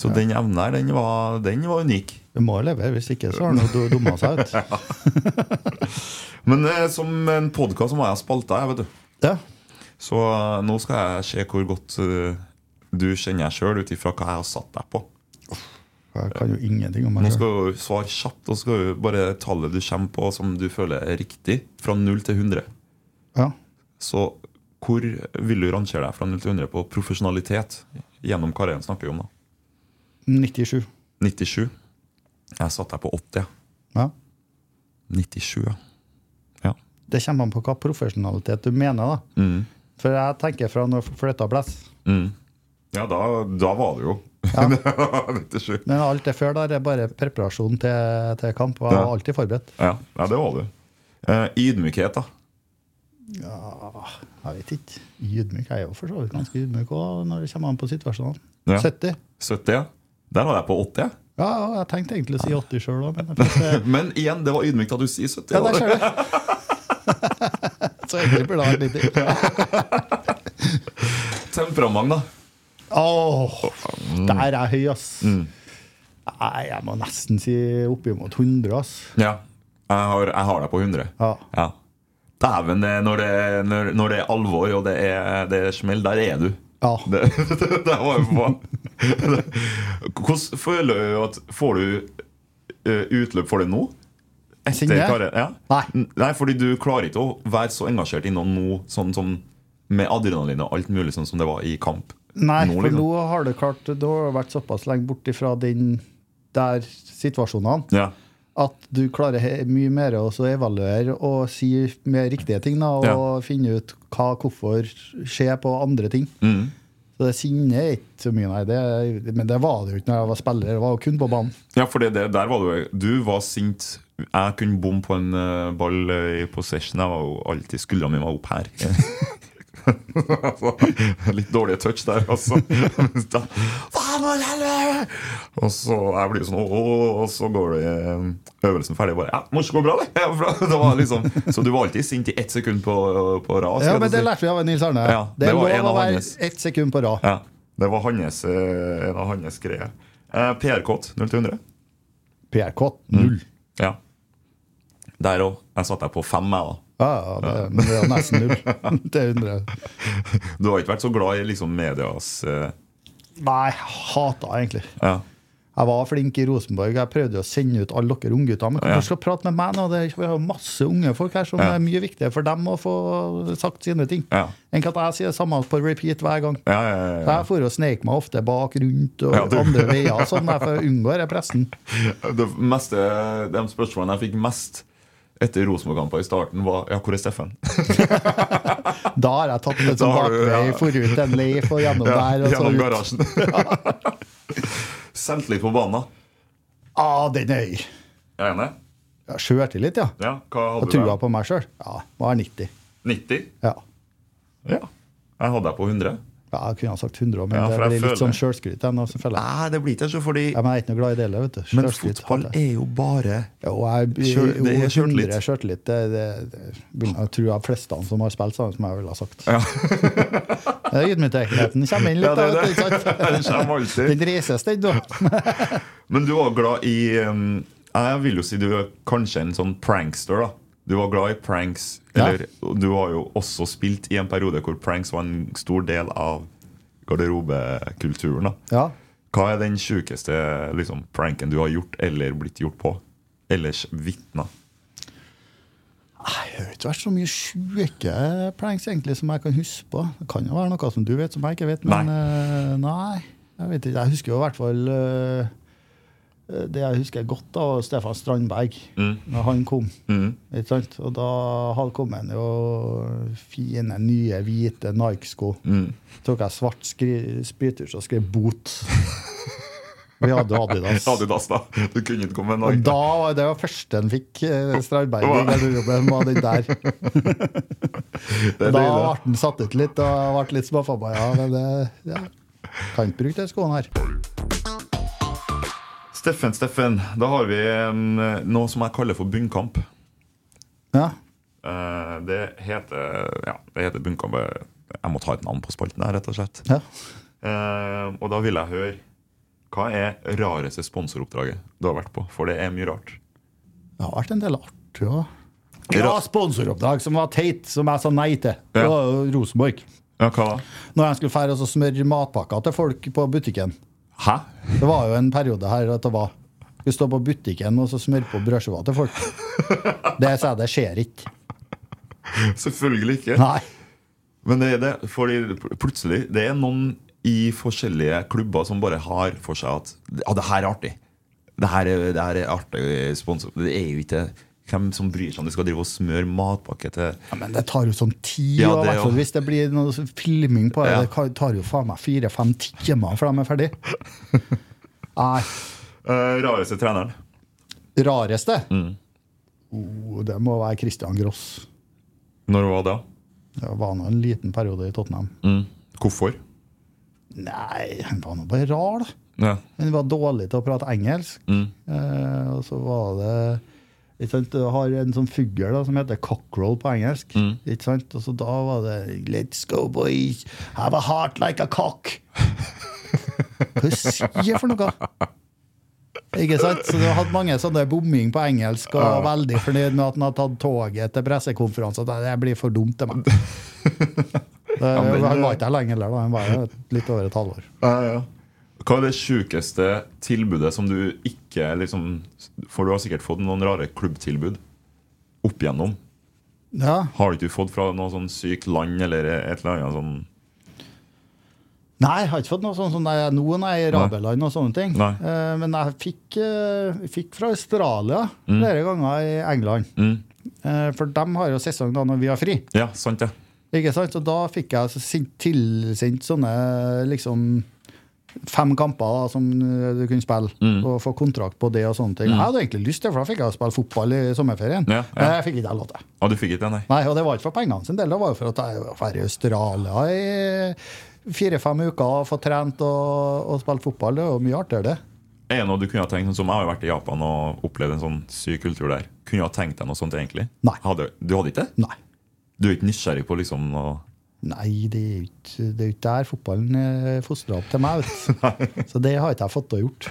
Så den evnen her, den var, den var unik. Du må levere, hvis ikke så har han jo dumma seg ut. Men eh, som en podkast må jeg ha spalta, jeg, vet du. Ja. Så eh, nå skal jeg se hvor godt du kjenner deg sjøl ut ifra hva jeg har satt deg på. Jeg kan jo ingenting om meg selv. skal du svare kjapt, og så skal du bare tallet du kommer på som du føler er riktig, fra 0 til 100. Ja. Så hvor vil du rangere deg fra 0 til 100 på profesjonalitet gjennom karrieren snakker vi om da? 97. 97. Jeg satte deg på 80. ja. Ja. 97, ja. ja. Det kommer an på hva profesjonalitet du mener, da. Mm. For jeg tenker fra når fløyta blåser. Mm. Ja, da, da var det jo. Ja. Men alt det før der er bare preparasjon til, til kamp. Jeg var Ja. alltid forberedt. Ja, ja det var du. Eh, ydmykhet, da. Jeg vet ikke. Ydmyk jeg er jo for så vidt ganske ydmyk òg, når det kommer an på situasjonen. Ja. 70. 70, ja. Der var jeg på 80. ja. Ja, ja, jeg tenkte egentlig å si 80 sjøl òg, men jeg Men igjen, det var ydmykt at du sier 70. ja, der da. ser du. Så egentlig burde det vært 90. Temperament, da. Åh, der er jeg høy, ass. Nei, jeg må nesten si oppimot 100, ass. Ja. Jeg har, jeg har deg på 100. Ja. Ja. Dæven, det- når, det- når, når det er alvor og det er, det er smell, der er du. Ja. Det, det var jo. Hvordan føler du at Får du eh, utløp for det nå? Etter karrieren? Ja? Nei. Nei, fordi du klarer ikke å være så engasjert i noe nå, sånn som med adrenalin og alt mulig, sånn som det var i kamp. Nei, Nå, for liksom. nå har det klart Du har vært såpass lenge borte fra den der situasjonene Ja. at du klarer mye mer å evaluere og si mer riktige ting. Da, og Ja. finne ut hva, hvorfor skjer på andre ting. Mm. Så det sinnet er ikke så mye, nei. Det, men det var det jo ikke når jeg var spiller. Det var jo kun på banen. Ja, for det, det, der var du Du var sint. Jeg kunne bomme på en eh, ball eh, i possession. Jeg var jo alltid Skuldra mi var opp her. Altså, Litt dårlig touch der, altså. Og så jeg blir sånn «Åh», Og så går det eh, øvelsen ferdig. Bare, ja, Morse går bra, det. Var liksom, så du var alltid sint i ett sekund på, på rad. Ja, men Det lærte vi av Nils Arne. Ja, det det var lov å være ett sekund på rad. Ja, det var hans, eh, en av hans greier. Eh, PR-kott 0 til 100. PRK Mm. Ja. Der òg. Jeg satte deg på fem, jeg, da. Ja, det, det er nesten null. Det undrer jeg. Du har ikke vært så glad i liksom medias uh... Nei, hata egentlig. Ja. Jeg var flink i Rosenborg. Jeg prøvde å sende ut alle dere unggutter. Men Ja. skal prate med meg nå? Det er, vi har masse unge folk her som Ja. er mye viktigere for dem å få sagt sine ting. Ja. Enn at jeg sier det samme på repeat hver gang. Ja, ja, ja, Så jeg for og sneik meg ofte bak, rundt og du- andre veier. Sånn for å unngå denne pressen. Det meste, De spørsmålene jeg fikk mest etter Rosenborg-kamper i starten, var Ja, hvor er Steffen? Da har jeg tatt litt Da sånn bakvei, ja. forut en leif og gjennom Ja, der. Og så gjennom garasjen. Selvtillit på banen. Ah, den er høy. Er jeg enig? Ja, Sjøltillit, ja. Ja, hva Og hadde du? trua på meg sjøl. Ja, var 90. 90? Ja. Ja. Jeg hadde deg på 100. ja, jeg kunne ha sagt 100 òg, men Ja, det blir jeg litt sånn sjølskryt. jeg, jeg. Nei, det blir ikke så, fordi Ja, men jeg er ikke noe glad i det heller, vet du. Men fotball er jo bare Jo, jeg jo, det er sjøltillit. 100 sjøltillit. Det, det, det jeg tro de fleste som har spilt sammen, som jeg ville ha sagt. Ja. Ydmykheten kommer inn litt, Ja, det da, det. sant? Den kommer alltid. Den reises, den, da. Men du var glad i um, Jeg vil jo si du er kanskje en sånn prankster. da Du var glad i pranks. Eller ja. du har jo også spilt i en periode hvor pranks var en stor del av garderobekulturen. Ja. Hva er den sjukeste liksom, pranken du har gjort eller blitt gjort på? Ellers vitna? Jeg har ikke vært så mye sjuke pranks egentlig som jeg kan huske på. Det kan jo være noe som du vet som jeg ikke vet, men nei. nei jeg vet ikke. Jeg husker jo i hvert fall eh, Det jeg husker godt, da, var Stefan Strandberg. Mm. Når han kom. Mm. Og da hadde kommet jo fine, nye, hvite Nike-sko. Mm. tok jeg svart Spytus og skrev 'bot'. Vi hadde Adidas. Adidas, da. Du kunne ikke komme med Og Nike. da det var første han fikk, eh, Strandberg. i garderoben, var den der. Er da ble han satt ut litt og ble litt småforbanna. Ja, men det ja. Kan ikke bruke de skoene her. Steffen, Steffen. Da har vi en, noe som jeg kaller for bunnkamp. Ja. Eh, Det heter Ja, det heter bunnkamp. Jeg må ta et navn på spalten her, rett og slett. ja. Eh, og da vil jeg høre Hva er rareste sponsoroppdraget du har vært på? For det er mye rart. Det har vært en del artig òg. Ja, sponsoroppdrag som var teit, som jeg sa nei til. Det var jo Rosenborg. Ja, hva da? Når jeg skulle fære og smøre matpakker til folk på butikken. Hæ? Det var jo en periode her at det var Vi står på butikken og så smører på brødskiva til folk. Det sa jeg, det skjer ikke. Selvfølgelig ikke. Nei. Men det er det, fordi plutselig Det er noen i forskjellige klubber som bare har for seg at Ja, det her er artig. Det her er, det her er artig sponsor. Det er jo ikke hvem som bryr seg om du skal drive og smøre matpakke til Ja, men det tar jo sånn tid, Ja, det fall hvis det blir noe filming på det. Ja. Det tar jo faen meg fire-fem timer før de er ferdig. Nei. Uh, Rareste treneren? Rareste? Mm. Oh, det må være Christian Gross. Når var det? Det var nå en liten periode i Tottenham. Mm. Hvorfor? Nei, han var nå bare rar, da. Ja. Men han var dårlig til å prate engelsk. Mm. Eh, og så var det Du har en sånn fugl som heter cockerel på engelsk. Mm. Ikke sant? Og så da var det Let's go, boys. Have a heart like a cock. Hva sier for noe? Ikke sant? Så Du har hatt mange sånne bomming på engelsk og veldig fornøyd med at han har tatt toget til pressekonferanse. Det blir for dumt til meg. Det, han var ikke her lenge heller. Han var litt over et halvår. Hva er det sjukeste tilbudet som du ikke liksom For du har sikkert fått noen rare klubbtilbud opp igjennom. Ja. Har du ikke fått fra noe sånn sykt land eller et eller annet sånn Nei, jeg har ikke fått noe sånn som det er nå, er i Rabeland og sånne ting. Eh, men jeg fikk, eh, fikk fra Australia flere ganger i England. mm. Eh, for de har jo sesong da når vi har fri. Ja, sant det. Ikke sant? Så da fikk jeg så tilsendt sånne liksom fem kamper som eh, du kunne spille, Mm. og få kontrakt på det og sånne ting. Jeg hadde egentlig lyst til for da fikk jeg spille fotball i sommerferien. Ja, ja. Men jeg fikk ikke lov til. Og du fikk ikke det, nei? Nei, og det var ikke for pengene sin del, det var jo for at jeg var i Australia i fire-fem uker og få trent og, og spilt fotball. Det er jo mye artigere, det. Er det noe du kunne ha tenkt, sånn som Jeg har jo vært i Japan og opplevd en sånn syk kultur der. Kunne ha tenkt deg noe sånt egentlig? Nei. Hadde, du hadde ikke det? Nei. Du er ikke nysgjerrig på liksom noe Nei, det er jo ikke, det er ikke der fotballen er fostra opp til meg. Så det har ikke jeg fått til å gjort.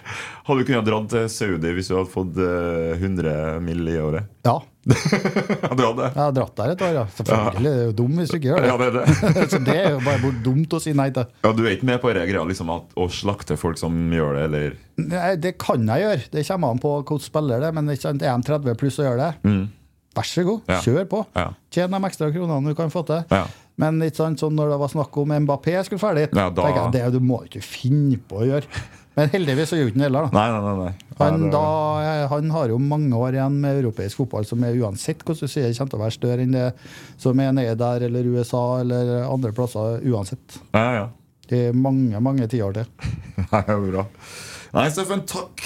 Hadde du kunnet dratt til Saudi hvis du hadde fått eh, 100 mill. i året? Ja, Ja, du hadde det? jeg har dratt der et år, ja. Selvfølgelig. Det er jo dum hvis du ikke gjør Ja, det. det er det. Så det er jo bare dumt å si nei til. Ja, Du er ikke med på denne greia liksom at, å slakte folk som gjør det, eller Nei, det kan jeg gjøre. Det kommer an på hvordan spiller det, men det er de 30 pluss å gjøre det, Mm. vær så god, Ja. kjør på. Ja. Tjen de ekstra kronene du kan få til. Ja. Men sant, sånn når det var snakk om Mbappé skulle ferdig, Ja, da- jeg, det du må ikke finne på å gjøre. Men heldigvis så gjorde han det heller. Nei, nei, nei. nei. Han, da, han har jo mange år igjen med europeisk fotball som er uansett hvordan du sier kommer til å være større enn det som er nede der, eller USA eller andre plasser. Uansett. Ja, ja. Det er mange, mange tiår til. Nei, bra. Nei, Steffen, takk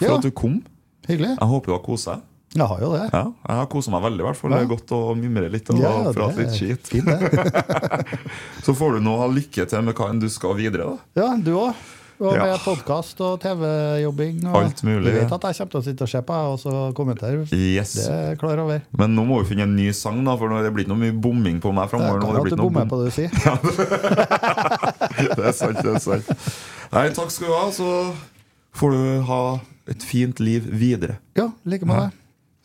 for Ja. at du kom. Hyggelig. Jeg håper du har kost deg. Jeg har jo det. Ja, jeg har kosa meg veldig. i hvert fall. Det er godt å mimre litt og Ja, prate litt er skit. Fint. Så får du nå ha lykke til med hva enn du skal videre. da. Ja, du òg. Og Ja. med podkast og TV-jobbing. og Alt mulig, Du vet at jeg kommer til å sitte og se på og så kommentere. Yes. Det er klar over. Men nå må vi finne en ny sang, da, for det blir ikke noe mye bomming på meg Det framover. kan at du bommer på det du sier. Det er sant, det er sant. Nei, takk skal du ha. Så får du ha et fint liv videre. Ja, like med det.